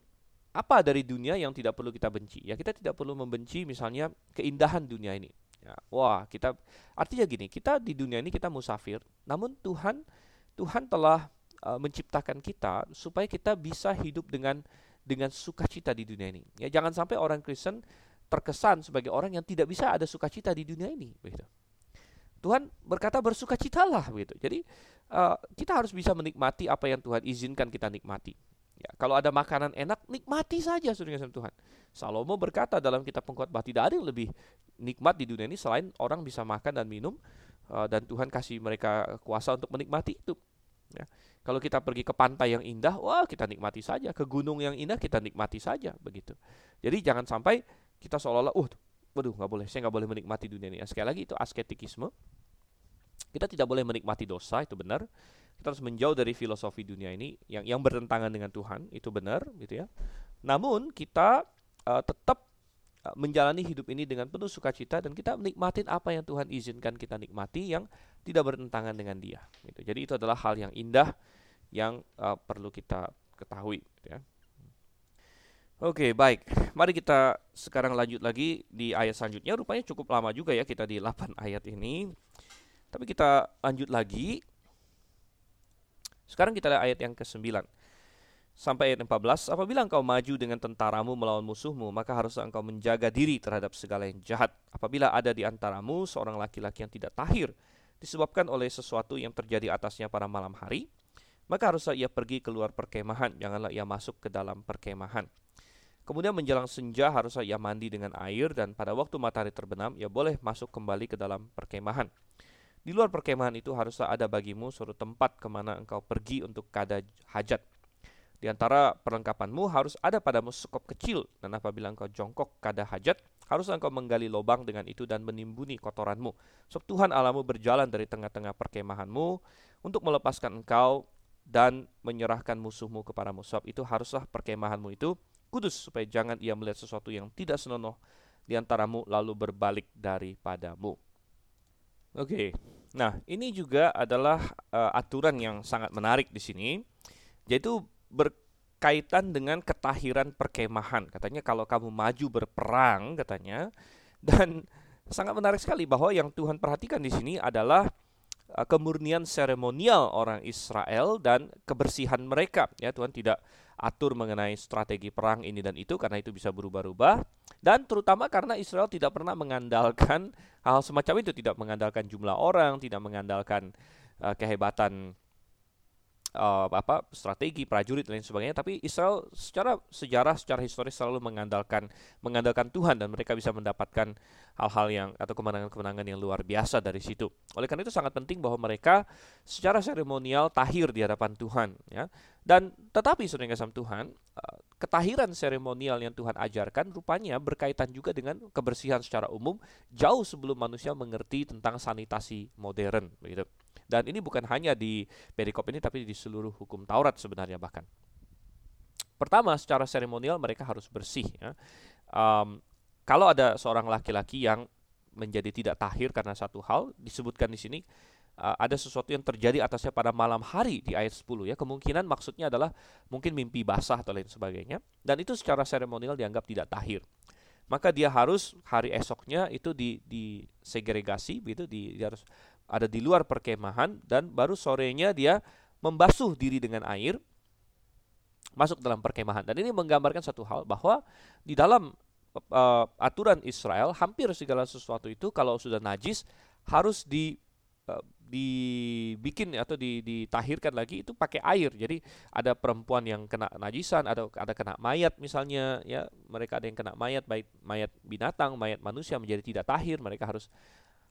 apa dari dunia yang tidak perlu kita benci? Ya kita tidak perlu membenci misalnya keindahan dunia ini. Ya, wah kita artinya gini, kita di dunia ini kita musafir, namun Tuhan Tuhan telah uh, menciptakan kita supaya kita bisa hidup dengan dengan sukacita di dunia ini. Ya, jangan sampai orang Kristen terkesan sebagai orang yang tidak bisa ada sukacita di dunia ini. Tuhan berkata bersukacitalah, begitu. Jadi uh, kita harus bisa menikmati apa yang Tuhan izinkan kita nikmati. Ya, kalau ada makanan enak, nikmati saja saudara Tuhan. Salomo berkata dalam kitab pengkhotbah tidak ada yang lebih nikmat di dunia ini selain orang bisa makan dan minum uh, dan Tuhan kasih mereka kuasa untuk menikmati itu. Ya. Kalau kita pergi ke pantai yang indah, wah kita nikmati saja. Ke gunung yang indah kita nikmati saja begitu. Jadi jangan sampai kita seolah-olah, uh, waduh nggak boleh, saya nggak boleh menikmati dunia ini. Sekali lagi itu asketikisme. Kita tidak boleh menikmati dosa itu benar. Kita harus menjauh dari filosofi dunia ini yang yang bertentangan dengan Tuhan itu benar gitu ya. Namun kita uh, tetap uh, menjalani hidup ini dengan penuh sukacita dan kita menikmati apa yang Tuhan izinkan kita nikmati yang tidak bertentangan dengan Dia. Gitu. Jadi itu adalah hal yang indah yang uh, perlu kita ketahui. Gitu ya. Oke, baik. Mari kita sekarang lanjut lagi di ayat selanjutnya. Rupanya cukup lama juga ya kita di 8 ayat ini. Tapi kita lanjut lagi. Sekarang kita lihat ayat yang ke-9 sampai ayat 14, apabila engkau maju dengan tentaramu melawan musuhmu, maka haruslah engkau menjaga diri terhadap segala yang jahat. Apabila ada di antaramu seorang laki-laki yang tidak tahir, disebabkan oleh sesuatu yang terjadi atasnya pada malam hari, maka haruslah ia pergi keluar perkemahan, janganlah ia masuk ke dalam perkemahan. Kemudian menjelang senja haruslah ia mandi dengan air dan pada waktu matahari terbenam ia boleh masuk kembali ke dalam perkemahan. Di luar perkemahan itu haruslah ada bagimu suatu tempat ke mana engkau pergi untuk kada hajat di antara perlengkapanmu harus ada padamu sekop kecil, dan apabila engkau jongkok kada hajat, harus engkau menggali lubang dengan itu dan menimbuni kotoranmu. Sebab Tuhan Allahmu berjalan dari tengah-tengah perkemahanmu untuk melepaskan engkau dan menyerahkan musuhmu kepadamu. Sebab itu haruslah perkemahanmu itu kudus, supaya jangan ia melihat sesuatu yang tidak senonoh di antaramu lalu berbalik daripadamu. Oke, nah ini juga adalah uh, aturan yang sangat menarik di sini, yaitu berkaitan dengan ketahiran perkemahan. Katanya kalau kamu maju berperang katanya dan sangat menarik sekali bahwa yang Tuhan perhatikan di sini adalah uh, kemurnian seremonial orang Israel dan kebersihan mereka. Ya, Tuhan tidak atur mengenai strategi perang ini dan itu karena itu bisa berubah-ubah dan terutama karena Israel tidak pernah mengandalkan hal semacam itu, tidak mengandalkan jumlah orang, tidak mengandalkan uh, kehebatan uh, apa strategi prajurit dan lain sebagainya tapi Israel secara sejarah secara historis selalu mengandalkan mengandalkan Tuhan dan mereka bisa mendapatkan hal-hal yang atau kemenangan-kemenangan yang luar biasa dari situ. Oleh karena itu sangat penting bahwa mereka secara seremonial tahir di hadapan Tuhan ya. Dan tetapi saudara kasih Tuhan, uh, ketahiran seremonial yang Tuhan ajarkan rupanya berkaitan juga dengan kebersihan secara umum jauh sebelum manusia mengerti tentang sanitasi modern begitu. Dan ini bukan hanya di perikop ini tapi di seluruh hukum Taurat sebenarnya bahkan. Pertama, secara seremonial mereka harus bersih. Ya. Um, kalau ada seorang laki-laki yang menjadi tidak tahir karena satu hal disebutkan di sini uh, ada sesuatu yang terjadi atasnya pada malam hari di ayat 10 ya. Kemungkinan maksudnya adalah mungkin mimpi basah atau lain sebagainya dan itu secara seremonial dianggap tidak tahir. Maka dia harus hari esoknya itu di segregasi begitu di dia harus ada di luar perkemahan dan baru sorenya dia membasuh diri dengan air masuk dalam perkemahan. Dan ini menggambarkan satu hal bahwa di dalam uh, aturan Israel hampir segala sesuatu itu kalau sudah najis harus di uh, dibikin atau ditahirkan lagi itu pakai air. Jadi ada perempuan yang kena najisan, ada ada kena mayat misalnya ya, mereka ada yang kena mayat baik mayat binatang, mayat manusia menjadi tidak tahir, mereka harus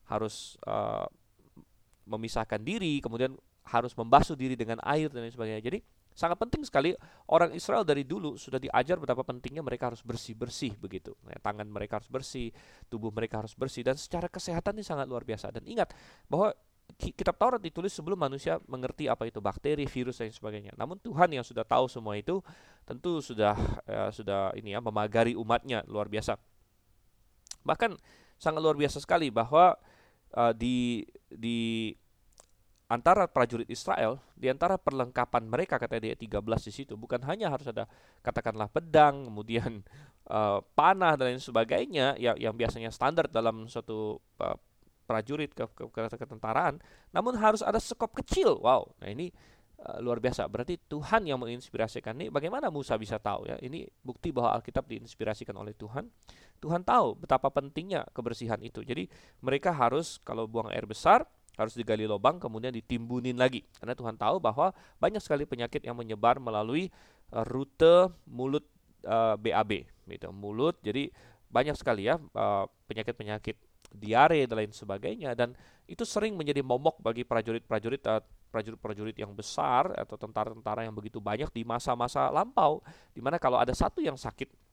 harus uh, memisahkan diri, kemudian harus membasuh diri dengan air dan lain sebagainya. Jadi sangat penting sekali orang Israel dari dulu sudah diajar betapa pentingnya mereka harus bersih-bersih begitu. Ya, tangan mereka harus bersih, tubuh mereka harus bersih dan secara kesehatan ini sangat luar biasa. Dan ingat bahwa kitab Taurat ditulis sebelum manusia mengerti apa itu bakteri, virus dan sebagainya. Namun Tuhan yang sudah tahu semua itu tentu sudah ya, sudah ini ya memagari umatnya luar biasa. Bahkan sangat luar biasa sekali bahwa uh, di di antara prajurit Israel, di antara perlengkapan mereka kata dia 13 di situ, bukan hanya harus ada katakanlah pedang, kemudian uh, panah dan lain sebagainya yang yang biasanya standar dalam suatu uh, prajurit ke, ke, ke ketentaraan, namun harus ada sekop kecil. Wow, nah ini uh, luar biasa. Berarti Tuhan yang menginspirasikan ini. Bagaimana Musa bisa tahu ya? Ini bukti bahwa Alkitab diinspirasikan oleh Tuhan. Tuhan tahu betapa pentingnya kebersihan itu. Jadi mereka harus kalau buang air besar harus digali lubang kemudian ditimbunin lagi. Karena Tuhan tahu bahwa banyak sekali penyakit yang menyebar melalui uh, rute mulut uh, eh, BAB gitu. Mulut jadi banyak sekali ya penyakit-penyakit diare dan lain sebagainya. Dan itu sering menjadi momok bagi prajurit-prajurit uh, prajurit-prajurit yang besar atau tentara-tentara yang begitu banyak di masa-masa lampau. Di mana kalau ada satu yang sakit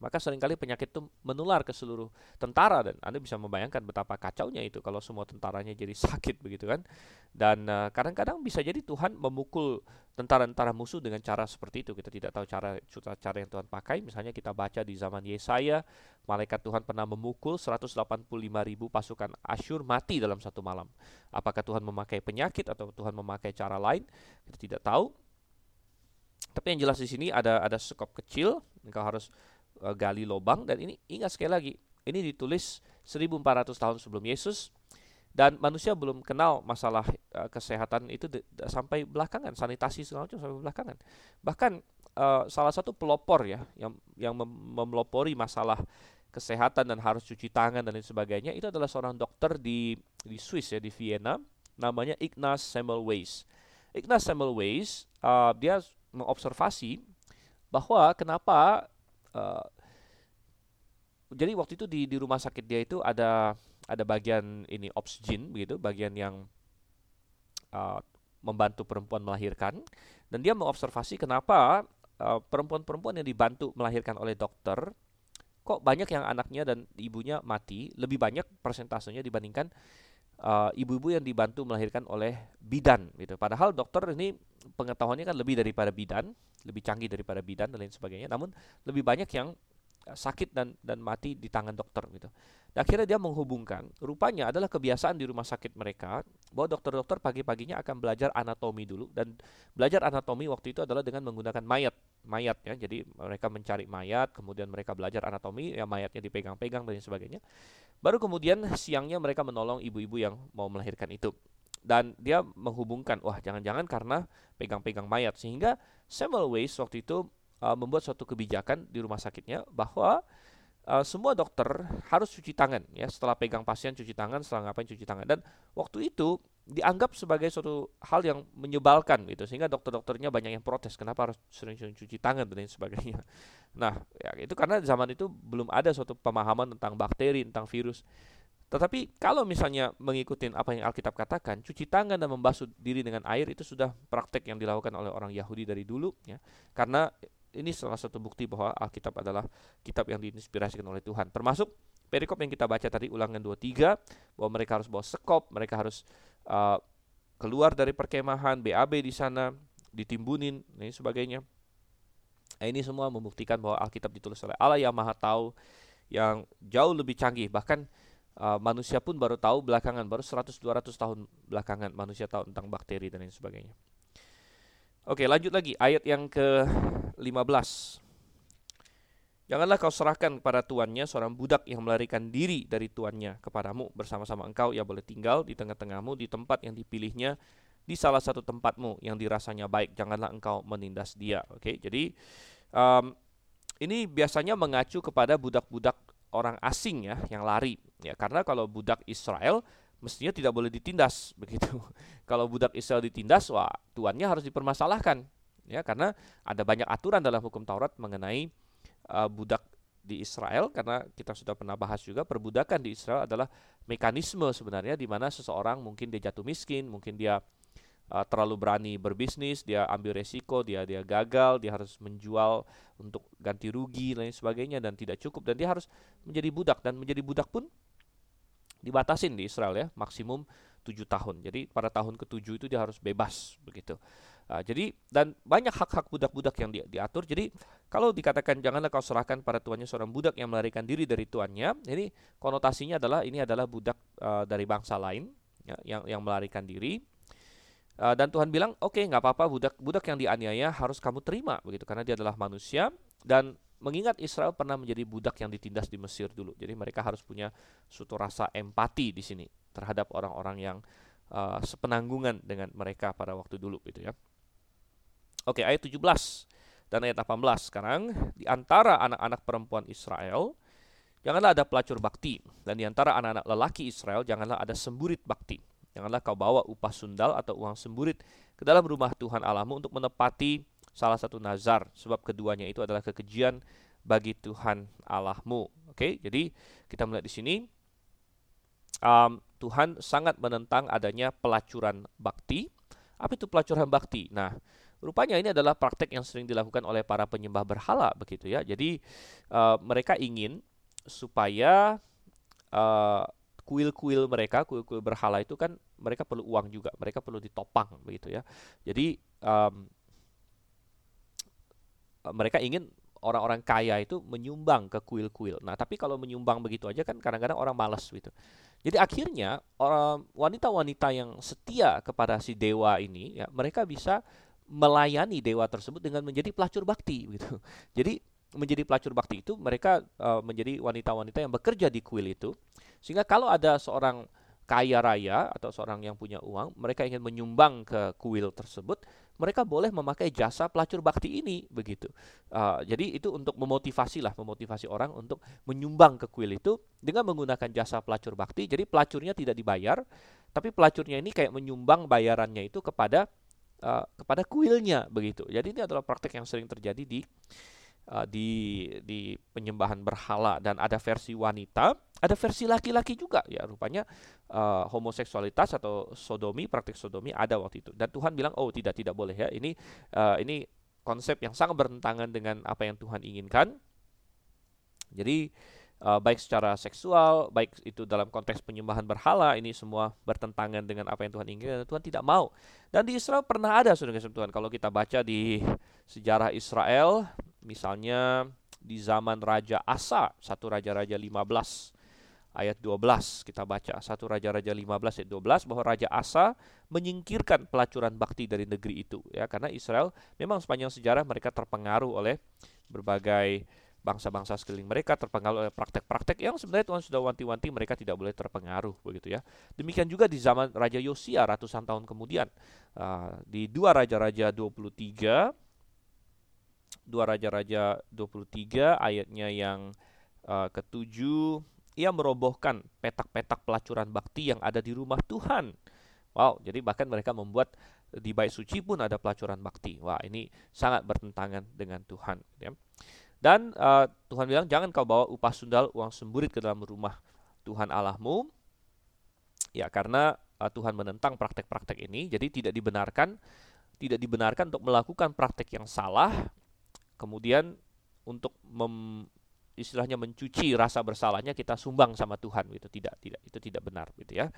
maka sering kali penyakit itu menular ke seluruh tentara dan Anda bisa membayangkan betapa kacaunya itu kalau semua tentaranya jadi sakit begitu kan. Dan eh, kadang-kadang uh, bisa jadi Tuhan memukul tentara-tentara musuh dengan cara seperti itu. Kita tidak tahu cara cara yang Tuhan pakai. Misalnya kita baca di zaman Yesaya, malaikat Tuhan pernah memukul 185 ribu pasukan Asyur mati dalam satu malam. Apakah Tuhan memakai penyakit atau Tuhan memakai cara lain? Kita tidak tahu. Tapi yang jelas di sini ada ada sekop kecil, engkau harus uh, gali lubang dan ini ingat sekali lagi ini ditulis 1400 tahun sebelum Yesus dan manusia belum kenal masalah uh, kesehatan itu sampai belakangan sanitasi segala macam sampai belakangan. Bahkan uh, salah satu pelopor ya yang yang mem memelopori masalah kesehatan dan harus cuci tangan dan lain sebagainya itu adalah seorang dokter di di Swiss ya di Vienna namanya Ignaz Semmelweis Ignaz Semmelweis uh, dia mengobservasi bahwa kenapa uh, jadi waktu itu di di rumah sakit dia itu ada ada bagian ini oksigen begitu, bagian yang uh, membantu perempuan melahirkan. Dan dia mengobservasi kenapa perempuan-perempuan uh, yang dibantu melahirkan oleh dokter kok banyak yang anaknya dan ibunya mati lebih banyak persentasenya dibandingkan ibu-ibu uh, yang dibantu melahirkan oleh bidan gitu. Padahal dokter ini pengetahuannya kan lebih daripada bidan, lebih canggih daripada bidan dan lain sebagainya. Namun lebih banyak yang sakit dan dan mati di tangan dokter gitu. Dan akhirnya dia menghubungkan, rupanya adalah kebiasaan di rumah sakit mereka bahwa dokter-dokter pagi-paginya akan belajar anatomi dulu dan belajar anatomi waktu itu adalah dengan menggunakan mayat, mayat ya. Jadi mereka mencari mayat, kemudian mereka belajar anatomi, ya mayatnya dipegang-pegang dan sebagainya. Baru kemudian siangnya mereka menolong ibu-ibu yang mau melahirkan itu. Dan dia menghubungkan wah jangan-jangan karena pegang-pegang mayat. Sehingga Semmelweis waktu itu uh, membuat suatu kebijakan di rumah sakitnya bahwa uh, semua dokter harus cuci tangan ya. Setelah pegang pasien cuci tangan. Setelah ngapain cuci tangan. Dan waktu itu dianggap sebagai suatu hal yang menyebalkan gitu sehingga dokter-dokternya banyak yang protes kenapa harus sering-sering cuci tangan dan lain sebagainya. Nah, ya itu karena zaman itu belum ada suatu pemahaman tentang bakteri, tentang virus. Tetapi kalau misalnya mengikuti apa yang Alkitab katakan, cuci tangan dan membasuh diri dengan air itu sudah praktek yang dilakukan oleh orang Yahudi dari dulu ya. Karena ini salah satu bukti bahwa Alkitab adalah kitab yang diinspirasikan oleh Tuhan. Termasuk perikop yang kita baca tadi ulangan 23 bahwa mereka harus bawa sekop, mereka harus uh, keluar dari perkemahan, BAB di sana, ditimbunin dan sebagainya. Nah, ini semua membuktikan bahwa Alkitab ditulis oleh Allah yang Maha Tahu yang jauh lebih canggih bahkan uh, manusia pun baru tahu belakangan, baru 100-200 tahun belakangan manusia tahu tentang bakteri dan lain sebagainya. Oke, lanjut lagi ayat yang ke-15. Janganlah kau serahkan kepada tuannya seorang budak yang melarikan diri dari tuannya kepadamu. Bersama-sama engkau ia boleh tinggal di tengah-tengahmu di tempat yang dipilihnya di salah satu tempatmu yang dirasanya baik. Janganlah engkau menindas dia oke jadi um, ini biasanya mengacu kepada budak-budak orang asing ya yang lari. Ya karena kalau budak Israel mestinya tidak boleh ditindas begitu. kalau budak Israel ditindas wah tuannya harus dipermasalahkan. Ya karena ada banyak aturan dalam hukum Taurat mengenai uh, budak di Israel karena kita sudah pernah bahas juga perbudakan di Israel adalah mekanisme sebenarnya di mana seseorang mungkin dia jatuh miskin, mungkin dia uh, terlalu berani berbisnis, dia ambil resiko, dia dia gagal, dia harus menjual untuk ganti rugi lain sebagainya dan tidak cukup dan dia harus menjadi budak dan menjadi budak pun dibatasin di Israel ya maksimum tujuh tahun. Jadi pada tahun ketujuh itu dia harus bebas begitu. Uh, jadi dan banyak hak-hak budak-budak yang di, diatur. Jadi kalau dikatakan janganlah kau serahkan pada tuannya seorang budak yang melarikan diri dari tuannya, jadi konotasinya adalah ini adalah budak uh, dari bangsa lain ya, yang yang melarikan diri Uh, dan Tuhan bilang, oke okay, nggak apa-apa budak budak yang dianiaya harus kamu terima begitu karena dia adalah manusia dan mengingat Israel pernah menjadi budak yang ditindas di Mesir dulu. Jadi mereka harus punya suatu rasa empati di sini terhadap orang-orang yang uh, sepenanggungan dengan mereka pada waktu dulu gitu ya. Oke, ayat 17 dan ayat 18 sekarang di antara anak-anak perempuan Israel janganlah ada pelacur bakti dan di antara anak-anak lelaki Israel janganlah ada semburit bakti Janganlah kau bawa upah sundal atau uang semburit ke dalam rumah Tuhan Allahmu untuk menepati salah satu nazar, sebab keduanya itu adalah kekejian bagi Tuhan Allahmu. Oke, jadi kita melihat di sini um, Tuhan sangat menentang adanya pelacuran bakti. Apa itu pelacuran bakti? Nah, rupanya ini adalah praktek yang sering dilakukan oleh para penyembah berhala begitu ya. Jadi uh, mereka ingin supaya uh, kuil-kuil mereka, kuil-kuil berhala itu kan mereka perlu uang juga, mereka perlu ditopang begitu ya. Jadi um, mereka ingin orang-orang kaya itu menyumbang ke kuil-kuil. Nah, tapi kalau menyumbang begitu aja kan kadang-kadang orang malas gitu. Jadi akhirnya wanita-wanita yang setia kepada si dewa ini ya, mereka bisa melayani dewa tersebut dengan menjadi pelacur bakti gitu. Jadi menjadi pelacur bakti itu mereka uh, menjadi wanita-wanita yang bekerja di kuil itu. Sehingga kalau ada seorang kaya raya atau seorang yang punya uang, mereka ingin menyumbang ke kuil tersebut, mereka boleh memakai jasa pelacur bakti ini begitu. Uh, jadi itu untuk memotivasi lah, memotivasi orang untuk menyumbang ke kuil itu dengan menggunakan jasa pelacur bakti. Jadi pelacurnya tidak dibayar, tapi pelacurnya ini kayak menyumbang bayarannya itu kepada uh, kepada kuilnya begitu. Jadi ini adalah praktek yang sering terjadi di uh, di di penyembahan berhala dan ada versi wanita, ada versi laki-laki juga ya rupanya uh, homoseksualitas atau sodomi, praktik sodomi ada waktu itu. Dan Tuhan bilang, "Oh, tidak tidak boleh ya. Ini uh, ini konsep yang sangat bertentangan dengan apa yang Tuhan inginkan." Jadi uh, baik secara seksual, baik itu dalam konteks penyembahan berhala, ini semua bertentangan dengan apa yang Tuhan inginkan dan Tuhan tidak mau. Dan di Israel pernah ada saudara Tuhan. Kalau kita baca di sejarah Israel, Misalnya di zaman Raja Asa, satu Raja-Raja 15 ayat 12 kita baca satu Raja-Raja 15 ayat 12 bahwa Raja Asa menyingkirkan pelacuran bakti dari negeri itu ya karena Israel memang sepanjang sejarah mereka terpengaruh oleh berbagai bangsa-bangsa sekeliling mereka terpengaruh oleh praktek-praktek yang sebenarnya Tuhan sudah wanti-wanti mereka tidak boleh terpengaruh begitu ya. Demikian juga di zaman Raja Yosia ratusan tahun kemudian uh, di dua Raja-Raja 23 dua Raja-Raja 23 ayatnya yang uh, ketujuh ia merobohkan petak-petak pelacuran bakti yang ada di rumah Tuhan. Wow, jadi bahkan mereka membuat di bait suci pun ada pelacuran bakti. Wah, ini sangat bertentangan dengan Tuhan. Ya. Dan uh, Tuhan bilang jangan kau bawa upah sundal uang semburit ke dalam rumah Tuhan Allahmu. Ya, karena uh, Tuhan menentang praktek-praktek ini, jadi tidak dibenarkan tidak dibenarkan untuk melakukan praktek yang salah. Kemudian untuk mem, istilahnya mencuci rasa bersalahnya kita sumbang sama Tuhan gitu. Tidak tidak itu tidak benar gitu ya.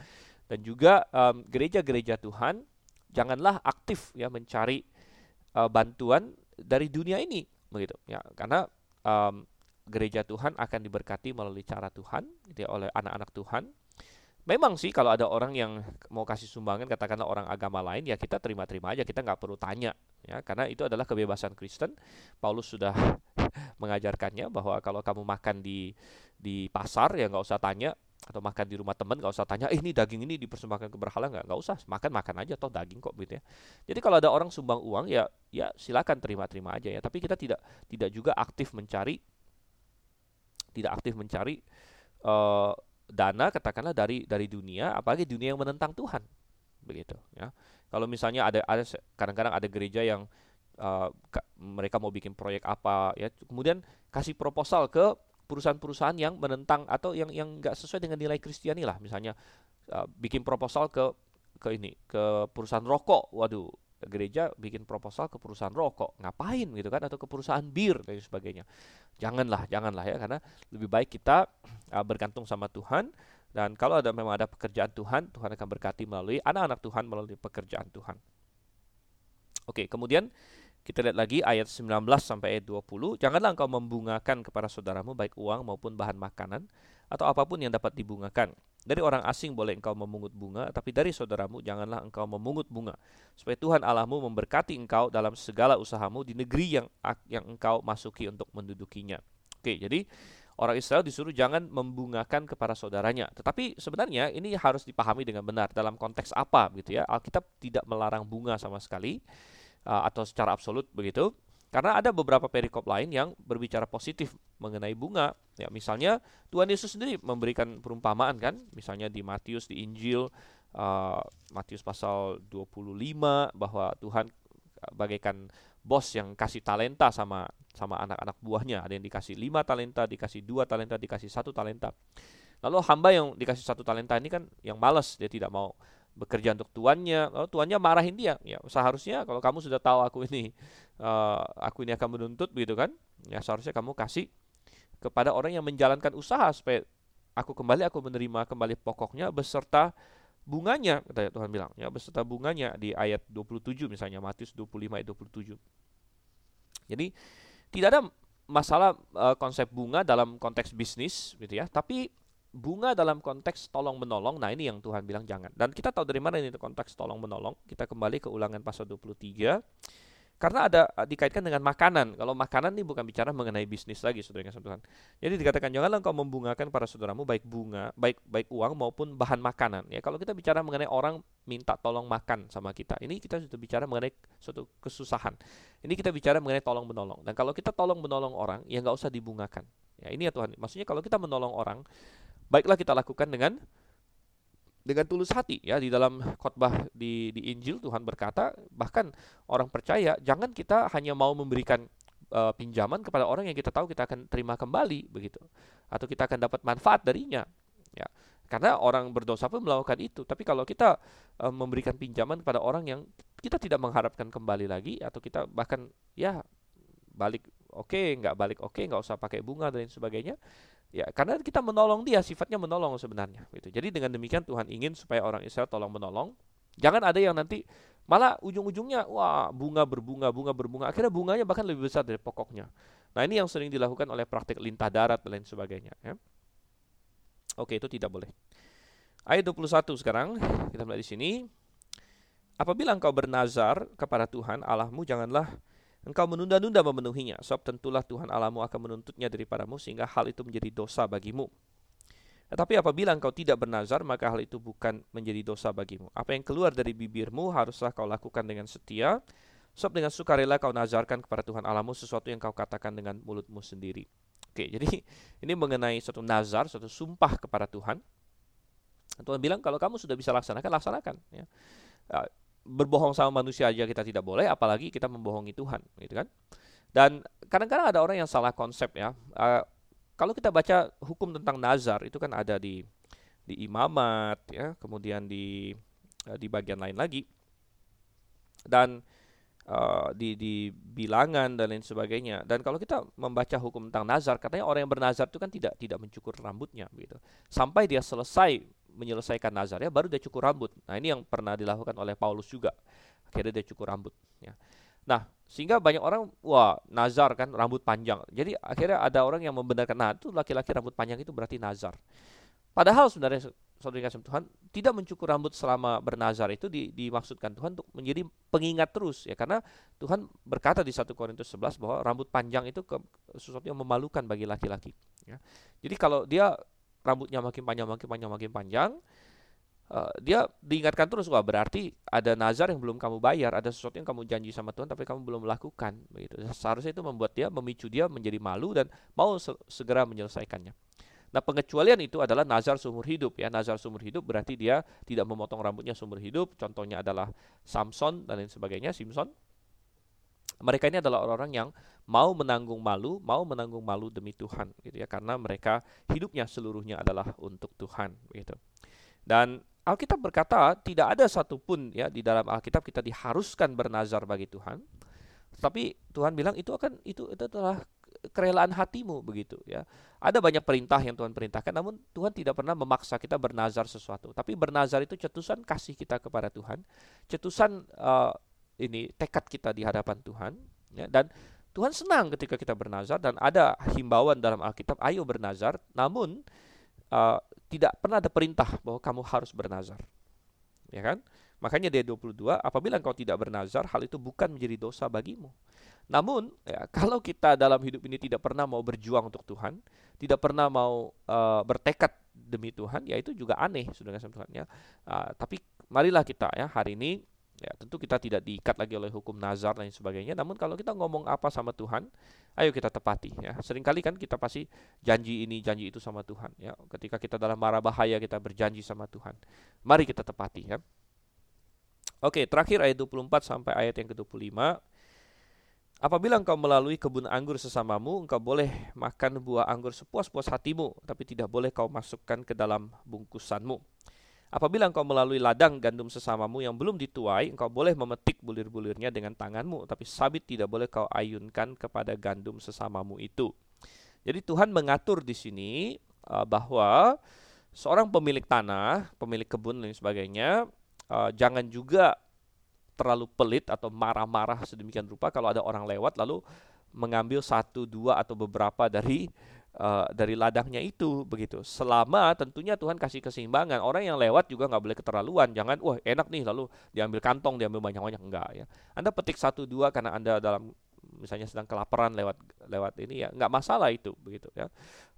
Dan juga gereja-gereja um, Tuhan janganlah aktif ya mencari uh, bantuan dari dunia ini begitu. Ya karena um, gereja Tuhan akan diberkati melalui cara Tuhan gitu ya, oleh anak-anak Tuhan. Memang sih kalau ada orang yang mau kasih sumbangan katakanlah orang agama lain ya kita terima-terima aja kita nggak perlu tanya ya. Karena itu adalah kebebasan Kristen. Paulus sudah mengajarkannya bahwa kalau kamu makan di di pasar ya nggak usah tanya atau makan di rumah teman nggak usah tanya eh, ini daging ini dipersembahkan ke berhala nggak? Nggak usah makan makan aja toh daging kok gitu ya. Jadi kalau ada orang sumbang uang ya ya silakan terima terima aja ya. Tapi kita tidak tidak juga aktif mencari tidak aktif mencari uh, dana katakanlah dari dari dunia apalagi dunia yang menentang Tuhan. Begitu ya. Kalau misalnya ada ada kadang-kadang ada gereja yang uh, mereka mau bikin proyek apa ya kemudian kasih proposal ke perusahaan-perusahaan yang menentang atau yang yang nggak sesuai dengan nilai Kristiani lah. Misalnya uh, bikin proposal ke ke ini ke perusahaan rokok. Waduh gereja bikin proposal ke perusahaan rokok. Ngapain gitu kan? Atau ke perusahaan bir dan sebagainya. Janganlah janganlah ya karena lebih baik kita uh, bergantung sama Tuhan. Dan kalau ada memang ada pekerjaan Tuhan Tuhan akan berkati melalui anak-anak Tuhan melalui pekerjaan Tuhan. Oke kemudian kita lihat lagi ayat 19 sampai ayat 20 janganlah engkau membungakan kepada saudaramu baik uang maupun bahan makanan atau apa pun yang dapat dibungakan. Dari orang asing boleh engkau memungut bunga, tapi dari saudaramu janganlah engkau memungut bunga, supaya Tuhan Allahmu memberkati engkau dalam segala usahamu di negeri yang yang engkau masuki untuk mendudukinya. Oke, jadi orang Israel disuruh jangan membungakan kepada saudaranya. Tetapi sebenarnya ini harus dipahami dengan benar dalam konteks apa gitu ya. Alkitab tidak melarang bunga sama sekali uh, atau secara absolut begitu. Karena ada beberapa perikop lain yang berbicara positif mengenai bunga. Ya, misalnya Tuhan Yesus sendiri memberikan perumpamaan kan, misalnya di Matius di Injil uh, Matius pasal 25 bahwa Tuhan bagaikan bos yang kasih talenta sama sama anak-anak buahnya. Ada yang dikasih lima talenta, dikasih dua talenta, dikasih satu talenta. Lalu hamba yang dikasih satu talenta ini kan yang malas, dia tidak mau bekerja untuk tuannya, lalu tuannya marahin dia. Ya seharusnya kalau kamu sudah tahu aku ini, uh, aku ini akan menuntut, begitu kan? Ya seharusnya kamu kasih kepada orang yang menjalankan usaha supaya aku kembali, aku menerima kembali pokoknya beserta bunganya, kata Tuhan bilang, ya beserta bunganya di ayat 27 misalnya Matius 25 ayat 27. Jadi tidak ada masalah uh, konsep bunga dalam konteks bisnis gitu ya, tapi bunga dalam konteks tolong menolong, nah ini yang Tuhan bilang jangan. Dan kita tahu dari mana ini konteks tolong menolong. Kita kembali ke ulangan pasal 23. Karena ada eh, dikaitkan dengan makanan. Kalau makanan ini bukan bicara mengenai bisnis lagi, saudara yang Tuhan. Jadi dikatakan janganlah engkau membungakan para saudaramu baik bunga, baik baik uang maupun bahan makanan. Ya kalau kita bicara mengenai orang minta tolong makan sama kita, ini kita sudah bicara mengenai suatu kesusahan. Ini kita bicara mengenai tolong menolong. Dan kalau kita tolong menolong orang, ya nggak usah dibungakan. Ya ini ya Tuhan. Maksudnya kalau kita menolong orang, baiklah kita lakukan dengan dengan tulus hati ya. Di dalam khotbah di di Injil Tuhan berkata bahkan orang percaya jangan kita hanya mau memberikan uh, pinjaman kepada orang yang kita tahu kita akan terima kembali begitu. Atau kita akan dapat manfaat darinya ya. Karena orang berdosa pun melakukan itu. Tapi kalau kita uh, memberikan pinjaman kepada orang yang kita tidak mengharapkan kembali lagi atau kita bahkan ya balik oke okay, nggak balik oke okay, nggak usah pakai bunga dan sebagainya Ya, karena kita menolong dia, sifatnya menolong sebenarnya. Gitu. Jadi dengan demikian Tuhan ingin supaya orang Israel tolong menolong. Jangan ada yang nanti malah ujung-ujungnya wah bunga berbunga, bunga berbunga. Akhirnya bunganya bahkan lebih besar dari pokoknya. Nah ini yang sering dilakukan oleh praktik lintah darat dan lain sebagainya. Ya. Oke itu tidak boleh. Ayat 21 sekarang kita mulai di sini. Apabila engkau bernazar kepada Tuhan Allahmu janganlah engkau menunda-nunda memenuhinya, sebab tentulah Tuhan Allahmu akan menuntutnya daripadamu sehingga hal itu menjadi dosa bagimu. Tetapi apabila engkau tidak bernazar, maka hal itu bukan menjadi dosa bagimu. Apa yang keluar dari bibirmu haruslah kau lakukan dengan setia, sebab dengan sukarela kau nazarkan kepada Tuhan Allahmu sesuatu yang kau katakan dengan mulutmu sendiri. Oke, jadi ini mengenai suatu nazar, suatu sumpah kepada Tuhan. Tuhan bilang kalau kamu sudah bisa laksanakan, laksanakan. Ya berbohong sama manusia aja kita tidak boleh, apalagi kita membohongi Tuhan, gitu kan? Dan kadang-kadang ada orang yang salah konsep ya. Uh, kalau kita baca hukum tentang nazar itu kan ada di di imamat ya, kemudian di uh, di bagian lain lagi. Dan uh, di di bilangan dan lain sebagainya. Dan kalau kita membaca hukum tentang nazar, katanya orang yang bernazar itu kan tidak tidak mencukur rambutnya gitu. Sampai dia selesai menyelesaikan nazarnya baru dia cukur rambut. Nah, ini yang pernah dilakukan oleh Paulus juga. Akhirnya dia cukur rambut ya. Nah, sehingga banyak orang wah nazar kan rambut panjang. Jadi akhirnya ada orang yang membenarkan nah itu laki-laki rambut panjang itu berarti nazar. Padahal sebenarnya saudara kasih Tuhan tidak mencukur rambut selama bernazar itu di, dimaksudkan Tuhan untuk menjadi pengingat terus ya karena Tuhan berkata di 1 Korintus 11 bahwa rambut panjang itu ke, sesuatu yang memalukan bagi laki-laki ya. Jadi kalau dia rambutnya makin panjang makin panjang makin panjang uh, dia diingatkan terus wah berarti ada nazar yang belum kamu bayar ada sesuatu yang kamu janji sama Tuhan tapi kamu belum melakukan begitu. Seharusnya itu membuat dia memicu dia menjadi malu dan mau se segera menyelesaikannya. Nah pengecualian itu adalah nazar seumur hidup ya. Nazar seumur hidup berarti dia tidak memotong rambutnya seumur hidup. Contohnya adalah Samson dan lain sebagainya Simpson mereka ini adalah orang-orang yang mau menanggung malu, mau menanggung malu demi Tuhan gitu ya karena mereka hidupnya seluruhnya adalah untuk Tuhan gitu. Dan Alkitab berkata tidak ada satupun ya di dalam Alkitab kita diharuskan bernazar bagi Tuhan. Tapi Tuhan bilang itu akan itu itu adalah kerelaan hatimu begitu ya. Ada banyak perintah yang Tuhan perintahkan namun Tuhan tidak pernah memaksa kita bernazar sesuatu. Tapi bernazar itu cetusan kasih kita kepada Tuhan, cetusan uh, ini tekad kita di hadapan Tuhan ya, dan Tuhan senang ketika kita bernazar dan ada himbauan dalam Alkitab ayo bernazar. Namun uh, tidak pernah ada perintah bahwa kamu harus bernazar ya kan? Makanya dia 22 apabila engkau tidak bernazar hal itu bukan menjadi dosa bagimu. Namun ya, kalau kita dalam hidup ini tidak pernah mau berjuang untuk Tuhan tidak pernah mau uh, bertekad demi Tuhan ya itu juga aneh sudah Tuhan ya. Uh, tapi marilah kita ya hari ini Ya, tentu kita tidak diikat lagi oleh hukum nazar dan sebagainya. Namun kalau kita ngomong apa sama Tuhan, ayo kita tepati ya. Seringkali kan kita pasti janji ini, janji itu sama Tuhan ya. Ketika kita dalam mara bahaya kita berjanji sama Tuhan. Mari kita tepati ya. Oke, terakhir ayat 24 sampai ayat yang ke-25. Apabila engkau melalui kebun anggur sesamamu, engkau boleh makan buah anggur sepuas-puas hatimu, tapi tidak boleh kau masukkan ke dalam bungkusanmu. Apabila engkau melalui ladang gandum sesamamu yang belum dituai, engkau boleh memetik bulir-bulirnya dengan tanganmu, tapi sabit tidak boleh kau ayunkan kepada gandum sesamamu itu. Jadi Tuhan mengatur di sini uh, bahwa seorang pemilik tanah, pemilik kebun dan sebagainya, uh, jangan juga terlalu pelit atau marah-marah sedemikian rupa kalau ada orang lewat lalu mengambil satu dua atau beberapa dari uh, dari ladangnya itu begitu. Selama tentunya Tuhan kasih keseimbangan. Orang yang lewat juga nggak boleh keterlaluan. Jangan wah enak nih lalu diambil kantong, diambil banyak-banyak enggak ya. Anda petik satu dua karena Anda dalam misalnya sedang kelaparan lewat lewat ini ya nggak masalah itu begitu ya.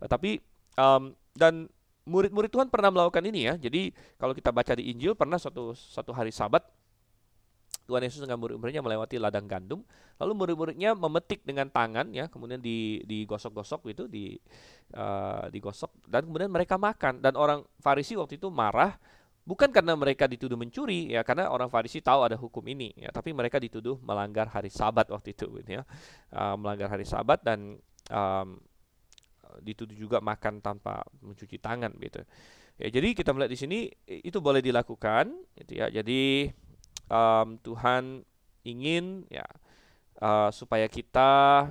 Tapi um, dan murid-murid Tuhan pernah melakukan ini ya. Jadi kalau kita baca di Injil pernah suatu satu hari Sabat Tuhan Yesus dengan murid-muridnya melewati ladang gandum, lalu murid-muridnya memetik dengan tangan ya, kemudian di digosok-gosok gitu, di uh, digosok dan kemudian mereka makan. Dan orang Farisi waktu itu marah bukan karena mereka dituduh mencuri ya karena orang Farisi tahu ada hukum ini ya tapi mereka dituduh melanggar hari Sabat waktu itu gitu ya uh, melanggar hari Sabat dan um, dituduh juga makan tanpa mencuci tangan gitu. Ya jadi kita melihat di sini itu boleh dilakukan gitu ya. Jadi um, Tuhan ingin ya uh, supaya kita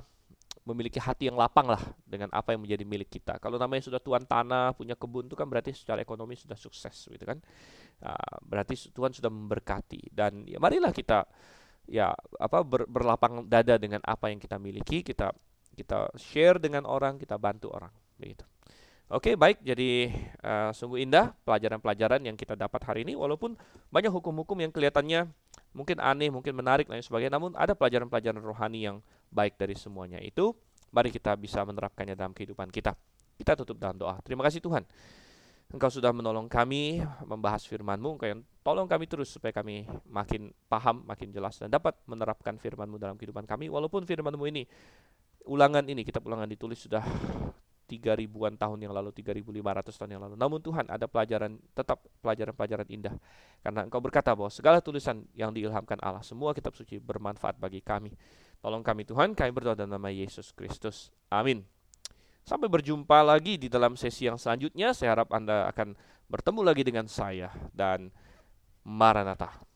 memiliki hati yang lapang lah dengan apa yang menjadi milik kita. Kalau namanya sudah tuan tanah, punya kebun itu kan berarti secara ekonomi sudah sukses gitu kan. Uh, berarti Tuhan sudah memberkati dan ya marilah kita ya apa ber, berlapang dada dengan apa yang kita miliki, kita kita share dengan orang, kita bantu orang begitu. Oke, baik. Jadi uh, sungguh indah pelajaran-pelajaran yang kita dapat hari ini. Walaupun banyak hukum-hukum yang kelihatannya mungkin aneh, mungkin menarik dan sebagainya. Namun ada pelajaran-pelajaran rohani yang baik dari semuanya itu. Mari kita bisa menerapkannya dalam kehidupan kita. Kita tutup dalam doa. Terima kasih Tuhan. Engkau sudah menolong kami membahas firman-Mu. Engkau yang tolong kami terus supaya kami makin paham, makin jelas dan dapat menerapkan firman-Mu dalam kehidupan kami. Walaupun firman-Mu ini, ulangan ini, kitab ulangan ditulis sudah tiga ribuan tahun yang lalu, 3500 tahun yang lalu. Namun Tuhan ada pelajaran tetap pelajaran-pelajaran indah. Karena Engkau berkata bahwa segala tulisan yang diilhamkan Allah, semua kitab suci bermanfaat bagi kami. Tolong kami Tuhan, kami berdoa dalam nama Yesus Kristus. Amin. Sampai berjumpa lagi di dalam sesi yang selanjutnya. Saya harap Anda akan bertemu lagi dengan saya dan Maranatha.